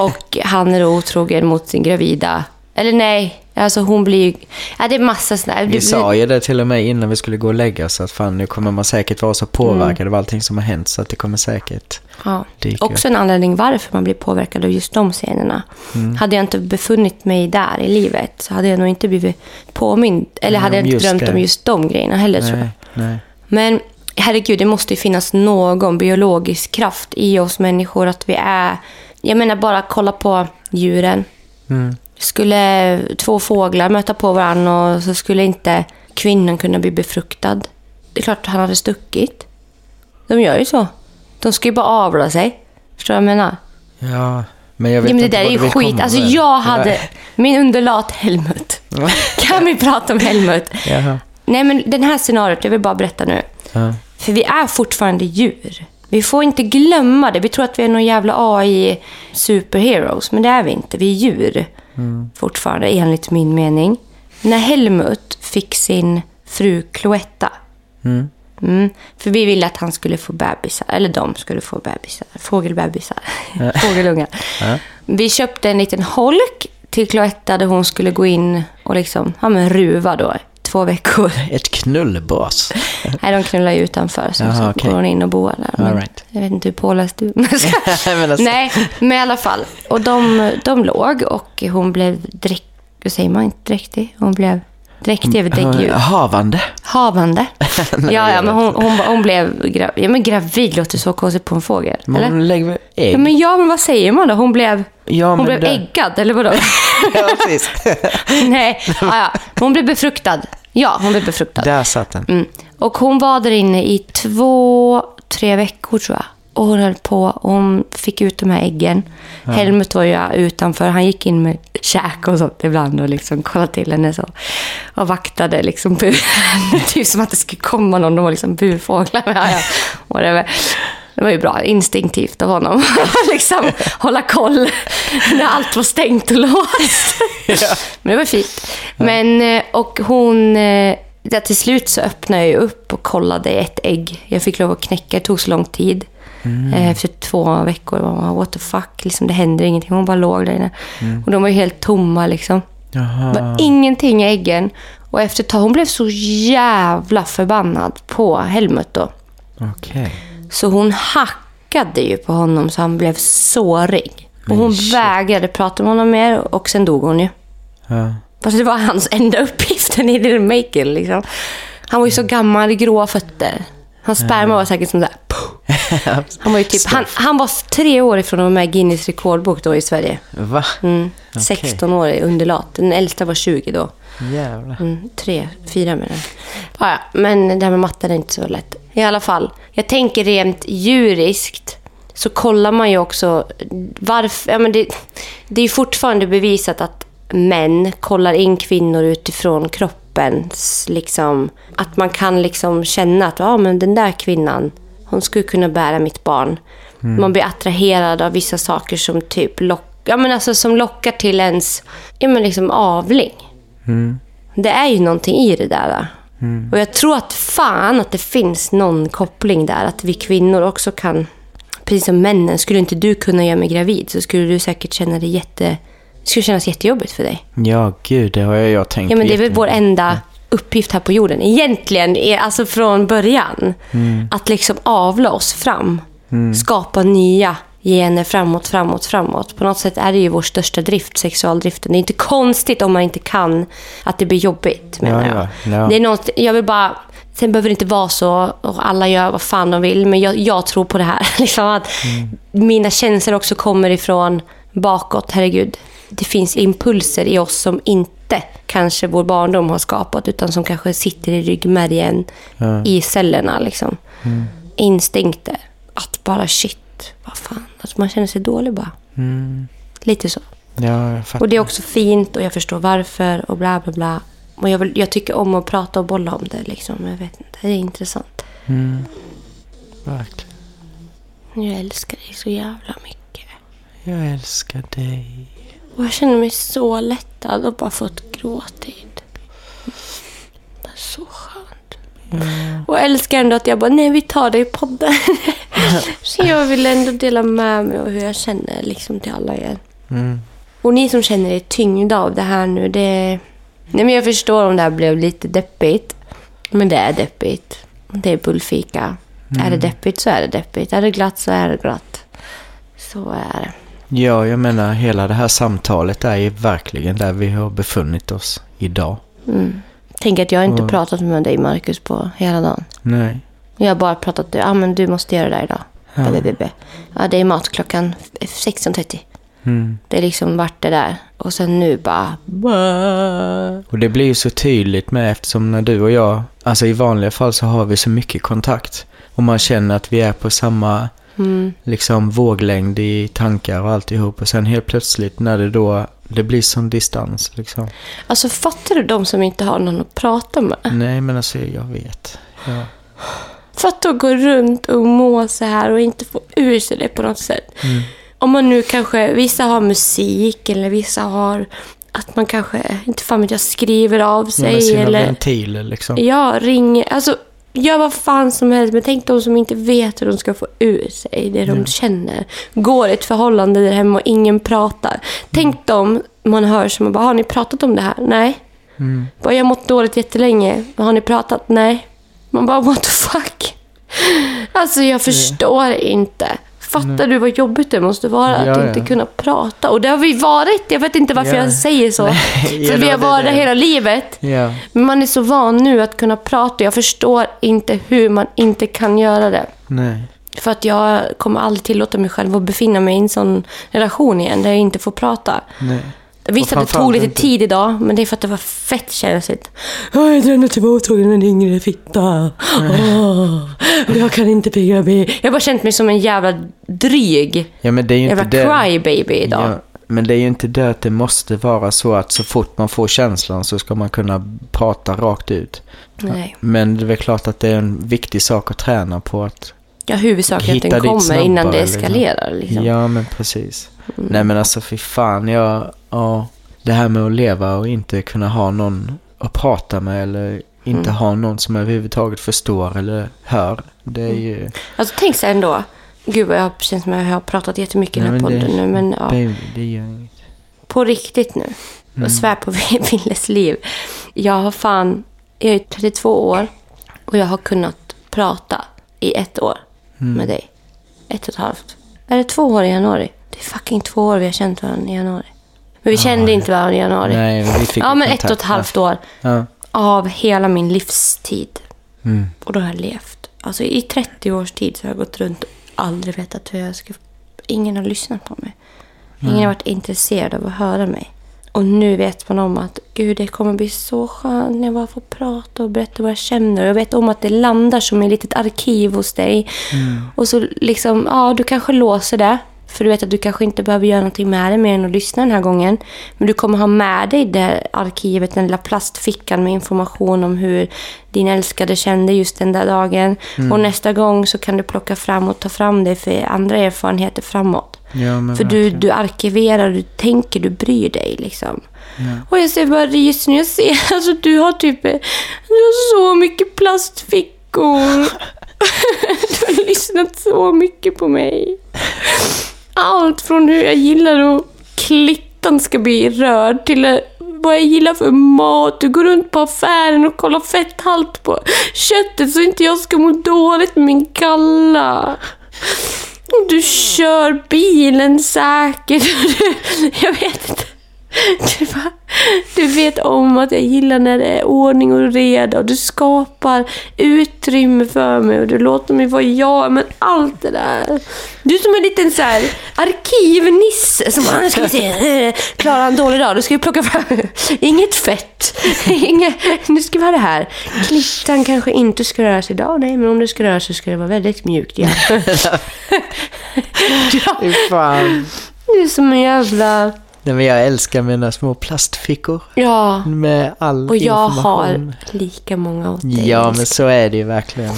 [SPEAKER 1] Och han är då otrogen mot sin gravida... Eller nej, alltså hon blir ju... Ja, det är massa sådär.
[SPEAKER 2] Vi sa ju det till och med innan vi skulle gå och lägga oss att fan nu kommer man säkert vara så påverkad
[SPEAKER 1] Mm.
[SPEAKER 2] av allting som har hänt så att det kommer säkert
[SPEAKER 1] Ja.
[SPEAKER 2] dyka.
[SPEAKER 1] Också en anledning varför man blir påverkad av just de scenerna.
[SPEAKER 2] Mm.
[SPEAKER 1] Hade jag inte befunnit mig där i livet så hade jag nog inte blivit påmind. Eller
[SPEAKER 2] Ja,
[SPEAKER 1] hade jag inte drömt
[SPEAKER 2] det.
[SPEAKER 1] om just de grejerna heller tror jag.
[SPEAKER 2] Nej, nej.
[SPEAKER 1] Men herregud, det måste ju finnas någon biologisk kraft i oss människor. Att vi är... Jag menar bara kolla på djuren.
[SPEAKER 2] Mm.
[SPEAKER 1] Skulle två fåglar möta på varandra och så skulle inte kvinnan kunna bli befruktad. Det är klart att han hade stuckit. De gör ju så. De ska ju bara avla sig. Förstår du vad jag menar?
[SPEAKER 2] Ja, men jag vet
[SPEAKER 1] Ja, men det
[SPEAKER 2] inte
[SPEAKER 1] där är ju skit.
[SPEAKER 2] komma
[SPEAKER 1] Alltså jag hade...
[SPEAKER 2] Nej.
[SPEAKER 1] Min underlat Helmut. Kan vi prata om Helmut?
[SPEAKER 2] Jaha.
[SPEAKER 1] Nej, men den här scenariot, jag vill bara berätta nu.
[SPEAKER 2] Ja.
[SPEAKER 1] För vi är fortfarande djur. Vi får inte glömma det. Vi tror att vi är någon jävla AI superheroes, men det är vi inte. Vi är djur. Fortfarande, enligt min mening. När Helmut fick sin fru Cloetta.
[SPEAKER 2] Mm.
[SPEAKER 1] Mm, för vi ville att han skulle få bebisar. Eller de skulle få bebisar. Fågelbebisar. (laughs) Fågelungar. Vi köpte en liten holk till Cloetta där hon skulle gå in och liksom, ja men ruva då. Två veckor. (laughs)
[SPEAKER 2] Ett knullbas. (laughs)
[SPEAKER 1] Nej, de knullar ju utanför. Så,
[SPEAKER 2] Jaha,
[SPEAKER 1] så
[SPEAKER 2] okej.
[SPEAKER 1] går hon in och bor där. Men
[SPEAKER 2] right.
[SPEAKER 1] Jag vet inte hur påläst du (laughs) men
[SPEAKER 2] Men alltså-
[SPEAKER 1] Nej, men i alla fall. Och de, de låg och hon blev dräkt... Hur säger man? Inte dräktig? Hon blev... Dräktig är väl däggdjur.
[SPEAKER 2] Havande.
[SPEAKER 1] Havande.
[SPEAKER 2] Nej,
[SPEAKER 1] ja, ja, men hon, hon, hon blev gravid. Ja, men gravid låter så konstigt på en fågel.
[SPEAKER 2] Men
[SPEAKER 1] eller?
[SPEAKER 2] hon lägger ägg?
[SPEAKER 1] Ja, men, ja, men vad säger man då? Hon blev,
[SPEAKER 2] Ja,
[SPEAKER 1] hon blev
[SPEAKER 2] det-
[SPEAKER 1] äggad, eller vadå?
[SPEAKER 2] Ja, precis. (laughs)
[SPEAKER 1] Nej, ja, ja. Hon blev befruktad. Ja, hon blev befruktad.
[SPEAKER 2] Där satt den.
[SPEAKER 1] Mm. Och hon var där inne i två, tre veckor tror jag. Och hon höll på och hon fick ut de här äggen. Helmut var ju utanför. Han gick in med käk och sånt ibland och liksom kollade till henne så. Och vaktade liksom (laughs) bur. typ som att det skulle komma någon. De var liksom burfåglar. (laughs) Ja, ja. Whatever. Det var ju bra, instinktivt av honom. (laughs) liksom hålla koll när allt var stängt och låst. (laughs) Men det var fint. Men, eh, och hon... eh, Ja, till slut så öppnade jag upp och kollade ett ägg. Jag fick lov att knäcka, det tog så lång tid. Eh, Efter två veckor var man, what the fuck, liksom, det händer ingenting. Hon bara låg där inne. Och de var ju helt tomma liksom. Det var ingenting i äggen. Och efter ett tag, hon blev så jävla förbannad på Helmut då.
[SPEAKER 2] Okej.
[SPEAKER 1] Så hon hackade ju på honom så han blev sårig. Och hon
[SPEAKER 2] shit.
[SPEAKER 1] vägrade prata med honom mer och sen dog hon ju.
[SPEAKER 2] Ja.
[SPEAKER 1] Fast det var hans enda (laughs) uppgift i didn't make it liksom. Han var ju så gammal, hade gråa fötter. Hans sperma var säkert som där. Han var ju typ, han, han var tre år ifrån att vara med i Guinness rekordbok då i Sverige.
[SPEAKER 2] Va?
[SPEAKER 1] Mm.
[SPEAKER 2] Okej.
[SPEAKER 1] 16 år underlat. Den äldsta var 20 då.
[SPEAKER 2] Jävlar.
[SPEAKER 1] Mm, tre, fyra med den. Ja, ja, men det här med matten är inte så lätt. I alla fall, jag tänker rent djuriskt så kollar man ju också varför... Ja, men det, det är ju fortfarande bevisat att män kollar in kvinnor utifrån kroppens... Liksom, att man kan liksom känna att ja, men den där kvinnan, hon skulle kunna bära mitt barn. Man blir attraherad av vissa saker som typ lock, ja, men alltså, som lockar till ens ja, men liksom avling.
[SPEAKER 2] Mm.
[SPEAKER 1] Det är ju någonting i det där. Och jag tror att fan att det finns någon koppling där. Att vi kvinnor också kan, precis som männen, skulle inte du kunna göra mig gravid så skulle du säkert känna det jätte... Det skulle kännas jättejobbigt för dig.
[SPEAKER 2] Ja, gud, det har jag, jag tänkt
[SPEAKER 1] Ja, men det är väl vår enda uppgift här på jorden. Egentligen, är, alltså från början. Att liksom avla oss fram. Skapa nya gener framåt, framåt, framåt. På något sätt är det ju vår största drift, sexualdriften. Det är inte konstigt om man inte kan att det blir jobbigt, menar
[SPEAKER 2] Ja,
[SPEAKER 1] jag.
[SPEAKER 2] ja.
[SPEAKER 1] Det är något, jag vill bara... Sen behöver det inte vara så och alla gör vad fan de vill, men jag, jag tror på det här. (laughs) Liksom att Mina känslor också kommer ifrån bakåt, herregud. Det finns impulser i oss som inte kanske vår barndom har skapat, utan som kanske sitter i ryggmärgen,
[SPEAKER 2] Ja.
[SPEAKER 1] i cellerna. Liksom. Instinkter. Att bara shit, vad fan. Att man känner sig dålig bara.
[SPEAKER 2] Mm.
[SPEAKER 1] Lite så.
[SPEAKER 2] Ja.
[SPEAKER 1] Och det är också fint och jag förstår varför och bla bla bla. Och jag, vill, jag tycker om att prata och bolla om det. Liksom. Jag vet inte, det är intressant.
[SPEAKER 2] Mm. Verkligen.
[SPEAKER 1] Jag älskar dig så jävla mycket.
[SPEAKER 2] Jag älskar dig.
[SPEAKER 1] Och jag känner mig så lättad och bara fått gråtit. Det är så skönt.
[SPEAKER 2] Ja.
[SPEAKER 1] Och jag älskar ändå att jag bara, nej vi tar det i podden. (laughs) så jag vill ändå dela med mig av hur jag känner liksom till alla er.
[SPEAKER 2] Mm.
[SPEAKER 1] Och ni som känner er tyngda av det här nu, det... Nej men jag förstår om det här blev lite deppigt. Men det är deppigt. Det är bullfika. Är det deppigt så är det deppigt. Är det glatt så är det glatt. Så är det.
[SPEAKER 2] Ja, jag menar hela det här samtalet är ju verkligen där vi har befunnit oss idag.
[SPEAKER 1] Mm. Tänk att jag inte
[SPEAKER 2] Mm.
[SPEAKER 1] pratat med dig Marcus på hela dagen.
[SPEAKER 2] Nej.
[SPEAKER 1] Jag har bara pratat, ja ah, men du måste göra det där idag.
[SPEAKER 2] Ja.
[SPEAKER 1] Ja, det är mat klockan 16.30.
[SPEAKER 2] Mm.
[SPEAKER 1] Det är liksom vart det där. Och sen nu bara...
[SPEAKER 2] Och det blir ju så tydligt med eftersom när du och jag, alltså i vanliga fall så har vi så mycket kontakt. Och man känner att vi är på samma
[SPEAKER 1] Mm.
[SPEAKER 2] liksom våglängd i tankar och alltihop. Och sen helt plötsligt när det då, det blir sån distans liksom.
[SPEAKER 1] Alltså fattar du de som inte har någon att prata med?
[SPEAKER 2] Nej men alltså jag vet. Ja.
[SPEAKER 1] Fatta att gå runt och må så här och inte få ur sig det på något sätt.
[SPEAKER 2] Mm.
[SPEAKER 1] Om man nu kanske, vissa har musik eller vissa har att man kanske, inte fan vet jag, skriver av sig
[SPEAKER 2] sina
[SPEAKER 1] eller
[SPEAKER 2] ventiler liksom.
[SPEAKER 1] ja, ringer. Alltså, gör vad fan som helst. Men tänk de som inte vet hur de ska få ur sig det de känner. Går ett förhållande där hemma och ingen pratar. Tänk dem man hör som bara, har ni pratat om det här? Nej.
[SPEAKER 2] Mm.
[SPEAKER 1] Bara, jag har mått dåligt jättelänge. Har ni pratat? Nej. Man bara, what the fuck? Alltså jag förstår inte. Fattar du vad jobbigt det måste vara
[SPEAKER 2] Ja,
[SPEAKER 1] att
[SPEAKER 2] ja.
[SPEAKER 1] inte kunna prata? Och det har vi varit. Jag vet inte varför
[SPEAKER 2] Ja.
[SPEAKER 1] jag säger så. (laughs)
[SPEAKER 2] Nej,
[SPEAKER 1] För vi har varit
[SPEAKER 2] det-
[SPEAKER 1] hela livet. Men man är så van nu att kunna prata. Jag förstår inte hur man inte kan göra det.
[SPEAKER 2] Nej.
[SPEAKER 1] För att jag kommer aldrig tillåta mig själv att befinna mig i en sån relation igen där jag inte får prata.
[SPEAKER 2] Nej.
[SPEAKER 1] Visst att det tog lite
[SPEAKER 2] inte-
[SPEAKER 1] tid idag, men det är för att det var fett känsligt. Jag drömde mottagningen med en yngre fitta. Och jag kan inte pigga mig. Jag har bara känt mig som en jävla dryg.
[SPEAKER 2] Ja men det är ju
[SPEAKER 1] Jävla
[SPEAKER 2] inte det.
[SPEAKER 1] crybaby idag.
[SPEAKER 2] Ja, men det är ju inte det att det måste vara så att så fort man får känslan så ska man kunna prata rakt ut.
[SPEAKER 1] Nej.
[SPEAKER 2] Men det är väl klart att det är en viktig sak att träna på att
[SPEAKER 1] Ja, huvudsaken att den kommer
[SPEAKER 2] snabbare.
[SPEAKER 1] innan det
[SPEAKER 2] liksom.
[SPEAKER 1] eskalerar. Liksom.
[SPEAKER 2] Ja men precis.
[SPEAKER 1] Mm.
[SPEAKER 2] Nej men alltså fy fan, jag, ja, det här med att leva och inte kunna ha någon att prata med eller inte
[SPEAKER 1] Mm.
[SPEAKER 2] ha någon som överhuvudtaget förstår eller hör. Det är ju...
[SPEAKER 1] Alltså tänk så här ändå. Gud vad jag känns som att jag har pratat jättemycket i den här podden
[SPEAKER 2] det-
[SPEAKER 1] nu. Men ja,
[SPEAKER 2] Baby, det gör inget.
[SPEAKER 1] på riktigt nu.
[SPEAKER 2] Mm.
[SPEAKER 1] Och svär på (laughs) Willes liv. Jag har fan, jag är 32 år och jag har kunnat prata i ett år
[SPEAKER 2] Mm.
[SPEAKER 1] med dig. Ett och ett halvt. Är det två år i januari? Det är fucking två år vi har känt varandra i januari. Men vi kände inte varandra i januari.
[SPEAKER 2] Nej, vi fick
[SPEAKER 1] ja, men ett och ett halvt år
[SPEAKER 2] Ja.
[SPEAKER 1] av hela min livstid.
[SPEAKER 2] Mm.
[SPEAKER 1] Och då har jag levt. Alltså i 30 års tid så har jag gått runt och aldrig vetat hur jag ska... Ingen har lyssnat på mig. Ingen har varit intresserad av att höra mig. Och nu vet man om att gud, det kommer bli så skönt när jag bara får prata och berätta vad jag känner. Och jag vet om att det landar som ett litet arkiv hos dig. Och så liksom, ja, du kanske låser det. För du vet att du kanske inte behöver göra någonting med det mer än att lyssna den här gången. Men du kommer ha med dig det arkivet, den lilla plastfickan med information om hur din älskade kände just den där dagen. Och nästa gång så kan du plocka fram och ta fram det för andra erfarenheter framåt.
[SPEAKER 2] Ja,
[SPEAKER 1] För du, du arkiverar, du tänker, du bryr dig liksom. Och jag ser bara just nu, jag ser, (laughs) alltså du har typ, du har så mycket plastfickor. (laughs) du har lyssnat så mycket på mig. Allt från hur jag gillar att klittan ska bli röd till vad jag gillar för mat. Du går runt på affären och kollar fetthalt på köttet så inte jag ska må dåligt med min galla. Du kör bilen säkert. (laughs) Jag vet inte. Du, bara, du vet om att jag gillar när det är ordning och reda och du skapar utrymme för mig och du låter mig vara jag. Men allt det där. Du är som en liten så här arkivnisse som bara, ska vi se, (laughs) klarar han en dålig dag, då ska vi plocka fram (laughs) inget fett. (laughs) Inget, nu ska vi ha det här. Klittan kanske inte ska röra sig idag, nej, men om det ska röra sig ska det vara väldigt mjukt. Ja. ja,
[SPEAKER 2] fan.
[SPEAKER 1] du är som en jävla...
[SPEAKER 2] Nej, men jag älskar mina små plastfickor
[SPEAKER 1] Ja.
[SPEAKER 2] med all
[SPEAKER 1] Och jag
[SPEAKER 2] information.
[SPEAKER 1] har lika många åt dig.
[SPEAKER 2] Ja, men så är det ju verkligen.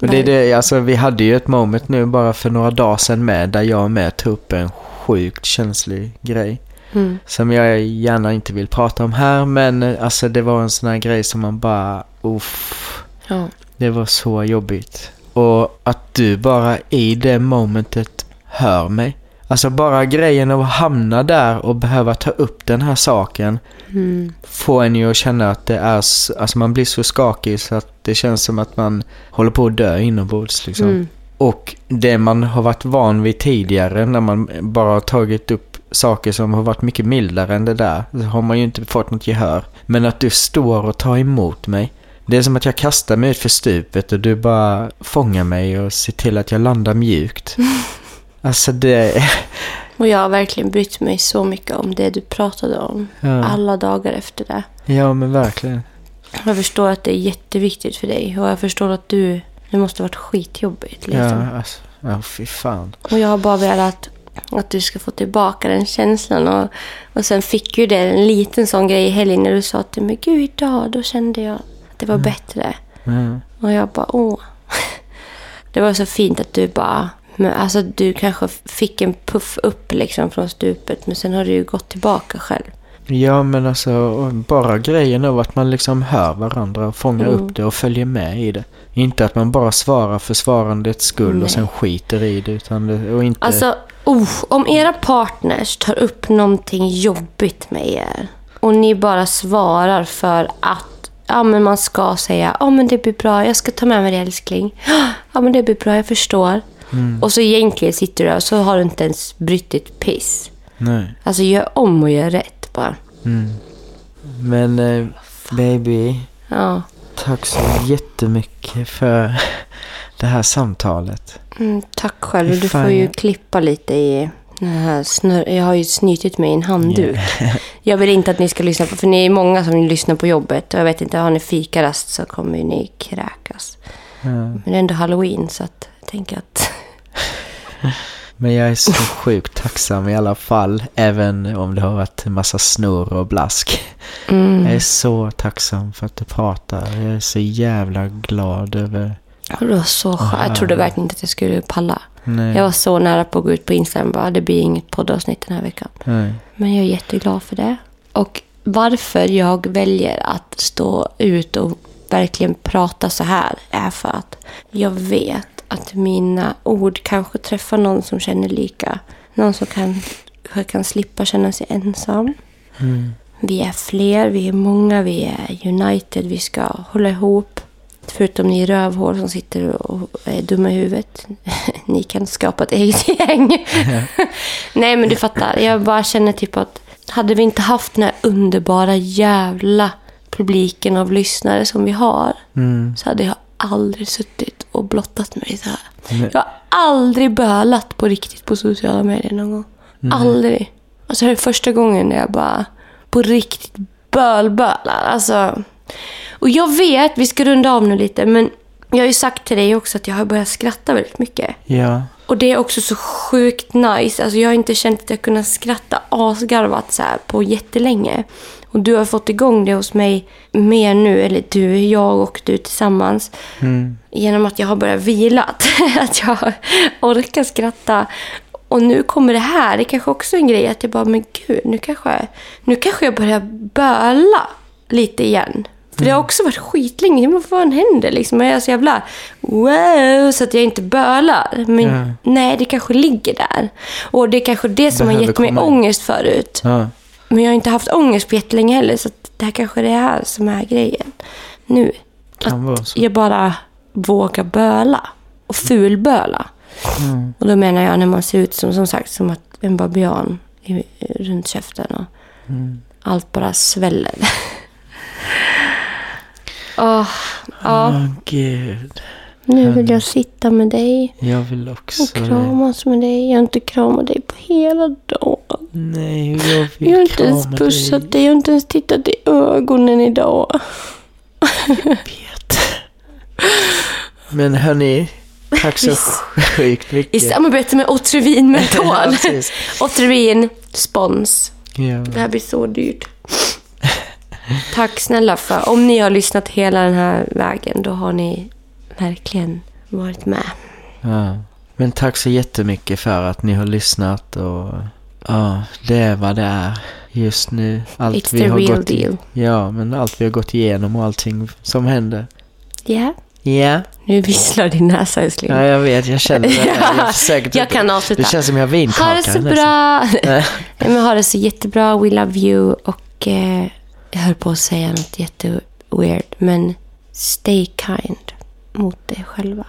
[SPEAKER 2] Och det är det, alltså vi hade ju ett moment nu bara för några dagar sedan med där jag med tog upp en sjukt känslig grej.
[SPEAKER 1] Mm.
[SPEAKER 2] Som jag gärna inte vill prata om här men alltså det var en sån här grej som man bara uff.
[SPEAKER 1] Ja.
[SPEAKER 2] Det var så jobbigt. Och att du bara i det momentet hör mig. Alltså bara grejen av att hamna där och behöva ta upp den här saken
[SPEAKER 1] Mm.
[SPEAKER 2] får en ju att känna att det är, alltså man blir så skakig så att det känns som att man håller på att dö inombords liksom.
[SPEAKER 1] Mm.
[SPEAKER 2] Och det man har varit van vid tidigare när man bara har tagit upp saker som har varit mycket mildare än det där, så har man ju inte fått något gehör. Men att du står och tar emot mig. Det är som att jag kastar mig ut för stupet och du bara fångar mig och ser till att jag landar mjukt. (laughs) Alltså det... (laughs)
[SPEAKER 1] Och jag har verkligen brytt mig så mycket om det du pratade om.
[SPEAKER 2] Ja,
[SPEAKER 1] Alla dagar efter det.
[SPEAKER 2] ja men verkligen.
[SPEAKER 1] Jag förstår att det är jätteviktigt för dig. Och jag förstår att du... Det måste ha varit skitjobbigt. Liksom.
[SPEAKER 2] Ja, alltså, ja fy fan.
[SPEAKER 1] Och jag har bara velat att du ska få tillbaka den känslan. Och, och sen fick ju det en liten sån grej i helgen när du sa till mig, gud idag, då kände jag att det var bättre.
[SPEAKER 2] Ja.
[SPEAKER 1] Och jag bara, åh. (laughs) Det var så fint att du bara, men alltså du kanske fick en puff upp liksom från stupet. Men sen har du ju gått tillbaka själv.
[SPEAKER 2] Ja men alltså bara grejen av att man liksom hör varandra och fångar
[SPEAKER 1] Mm.
[SPEAKER 2] upp det och följer med i det. Inte att man bara svarar för svarandets skull
[SPEAKER 1] Nej.
[SPEAKER 2] och sen skiter i det utan det, och inte...
[SPEAKER 1] Alltså, oh, om era partners tar upp någonting jobbigt med er och ni bara svarar för att ja, men man ska säga ja men det blir bra, jag ska ta med mig det älskling. (gasps) Ja men det blir bra, jag förstår.
[SPEAKER 2] Mm.
[SPEAKER 1] Och så egentligen sitter du där och så har du inte ens brytt ditt piss.
[SPEAKER 2] Nej.
[SPEAKER 1] Alltså gör om och gör rätt bara.
[SPEAKER 2] Mm. Men eh, baby,
[SPEAKER 1] Ja.
[SPEAKER 2] tack så jättemycket för (laughs) det här samtalet.
[SPEAKER 1] Mm, tack själv. Du får ju klippa lite i den här snör... Jag har ju snytit mig i en handduk. (laughs) Jag vill inte att ni ska lyssna på... För ni är många som lyssnar på jobbet. Och jag vet inte, har ni fikarast så kommer ni kräkas.
[SPEAKER 2] Ja.
[SPEAKER 1] Men det är ändå halloween så att tänker att... (laughs)
[SPEAKER 2] Men jag är så sjukt tacksam i alla fall. Även om det har varit en massa snurr och blask.
[SPEAKER 1] Mm.
[SPEAKER 2] Jag är så tacksam för att du pratar. Jag är så jävla glad över...
[SPEAKER 1] Det var så skönt. Jag trodde verkligen inte att jag skulle palla.
[SPEAKER 2] Nej.
[SPEAKER 1] Jag var så nära på att gå ut på Instagram bara, det blir inget poddavsnitt den här veckan.
[SPEAKER 2] Nej.
[SPEAKER 1] Men jag är jätteglad för det. Och varför jag väljer att stå ut och verkligen prata så här är för att jag vet att mina ord kanske träffar någon som känner lika. Någon som kan, kan slippa känna sig ensam.
[SPEAKER 2] Mm.
[SPEAKER 1] Vi är fler, vi är många, vi är united, vi ska hålla ihop. Förutom ni rövhål som sitter och är dumma i huvudet. (laughs) Ni kan skapa ett eget gäng. (laughs) Nej, men du fattar. Jag bara känner typ att hade vi inte haft den här underbara jävla publiken av lyssnare som vi har
[SPEAKER 2] Mm.
[SPEAKER 1] så hade jag aldrig suttit och blottat mig så här.
[SPEAKER 2] Nej.
[SPEAKER 1] Jag har aldrig bölat på riktigt på sociala medier någon gång. Aldrig. Alltså det är första gången när jag bara på riktigt bölbölar. Alltså. Och jag vet, vi ska runda av nu lite, men jag har ju sagt till dig också att jag har börjat skratta väldigt mycket.
[SPEAKER 2] Ja.
[SPEAKER 1] Och det är också så sjukt nice. Alltså jag har inte känt att jag kunnat skratta asgarvat så på jättelänge. Och du har fått igång det hos mig mer nu, eller du, jag och du tillsammans.
[SPEAKER 2] Mm.
[SPEAKER 1] Genom att jag har börjat vila. (laughs) att jag orkar skratta. Och nu kommer det här. Det kanske också är en grej att jag bara, men gud, nu kanske, nu kanske jag börjar böla lite igen. För det har också varit skitlänge. Vad fan händer liksom? Jag är så jävla wow, så att jag inte bölar. Men
[SPEAKER 2] Ja.
[SPEAKER 1] nej, det kanske ligger där. Och det är kanske det som har
[SPEAKER 2] Behöver
[SPEAKER 1] gett mig
[SPEAKER 2] komma
[SPEAKER 1] ångest förut.
[SPEAKER 2] Ja.
[SPEAKER 1] Men jag har inte haft ångest på jättelänge heller. Så att det här kanske är det här som är grejen. Nu.
[SPEAKER 2] Så.
[SPEAKER 1] Jag bara vågar böla. Och fulböla.
[SPEAKER 2] Mm.
[SPEAKER 1] Och då menar jag när man ser ut som, som sagt som att en babian i, runt käften. Och
[SPEAKER 2] Mm.
[SPEAKER 1] allt bara sväller. (laughs) Åh, ja,
[SPEAKER 2] gud.
[SPEAKER 1] nu vill jag sitta med dig.
[SPEAKER 2] Jag vill också
[SPEAKER 1] Och kramas med dig. Jag har inte kramat dig på hela
[SPEAKER 2] Nej, jag vill
[SPEAKER 1] Jag har inte ens pussat
[SPEAKER 2] dig.
[SPEAKER 1] Jag har inte ens tittat i ögonen idag.
[SPEAKER 2] vet. Men hörni, tack så sjukt
[SPEAKER 1] I
[SPEAKER 2] mycket.
[SPEAKER 1] samarbete med Otrivin (laughs)
[SPEAKER 2] Ja, precis.
[SPEAKER 1] Otrivin, spons.
[SPEAKER 2] Ja.
[SPEAKER 1] Det här blir så dyrt. Tack snälla för om ni har lyssnat hela den här vägen då har ni verkligen varit med.
[SPEAKER 2] Ja. Men tack så jättemycket för att ni har lyssnat och ja, det är vad det är just nu. Allt
[SPEAKER 1] It's the real
[SPEAKER 2] gått
[SPEAKER 1] deal.
[SPEAKER 2] Ja, men allt vi har gått igenom och allting som händer.
[SPEAKER 1] Ja.
[SPEAKER 2] Ja,
[SPEAKER 1] Nu visslar din näsa älskling.
[SPEAKER 2] ja jag vet, jag känner det. (laughs) Jag, försöker
[SPEAKER 1] Jag kan avsluta.
[SPEAKER 2] Det känns som jag har vinkaka
[SPEAKER 1] Ha det så
[SPEAKER 2] nästan.
[SPEAKER 1] bra! (laughs) (laughs)
[SPEAKER 2] Nej.
[SPEAKER 1] Men ha det så jättebra. We love you. Och eh, jag höll på att säga något jätteweird. Men stay kind mot dig själva.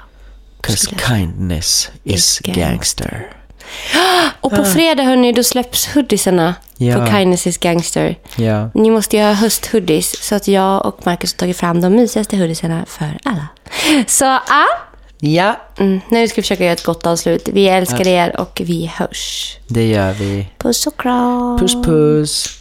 [SPEAKER 2] 'Cause kindness is
[SPEAKER 1] Is gangster. (gasps) Och på fredag hörni, då släpps hoodiesarna
[SPEAKER 2] Ja.
[SPEAKER 1] på Kindness is Gangster.
[SPEAKER 2] Ja.
[SPEAKER 1] Ni måste ha hösthoodies så att jag och Marcus har tagit fram de mysigaste hoodiesarna för alla. (gasps) Så ja,
[SPEAKER 2] Ja,
[SPEAKER 1] mm, nu ska vi försöka göra ett gott avslut. Vi älskar er och vi hörs.
[SPEAKER 2] det gör vi.
[SPEAKER 1] Puss och kram.
[SPEAKER 2] Puss puss.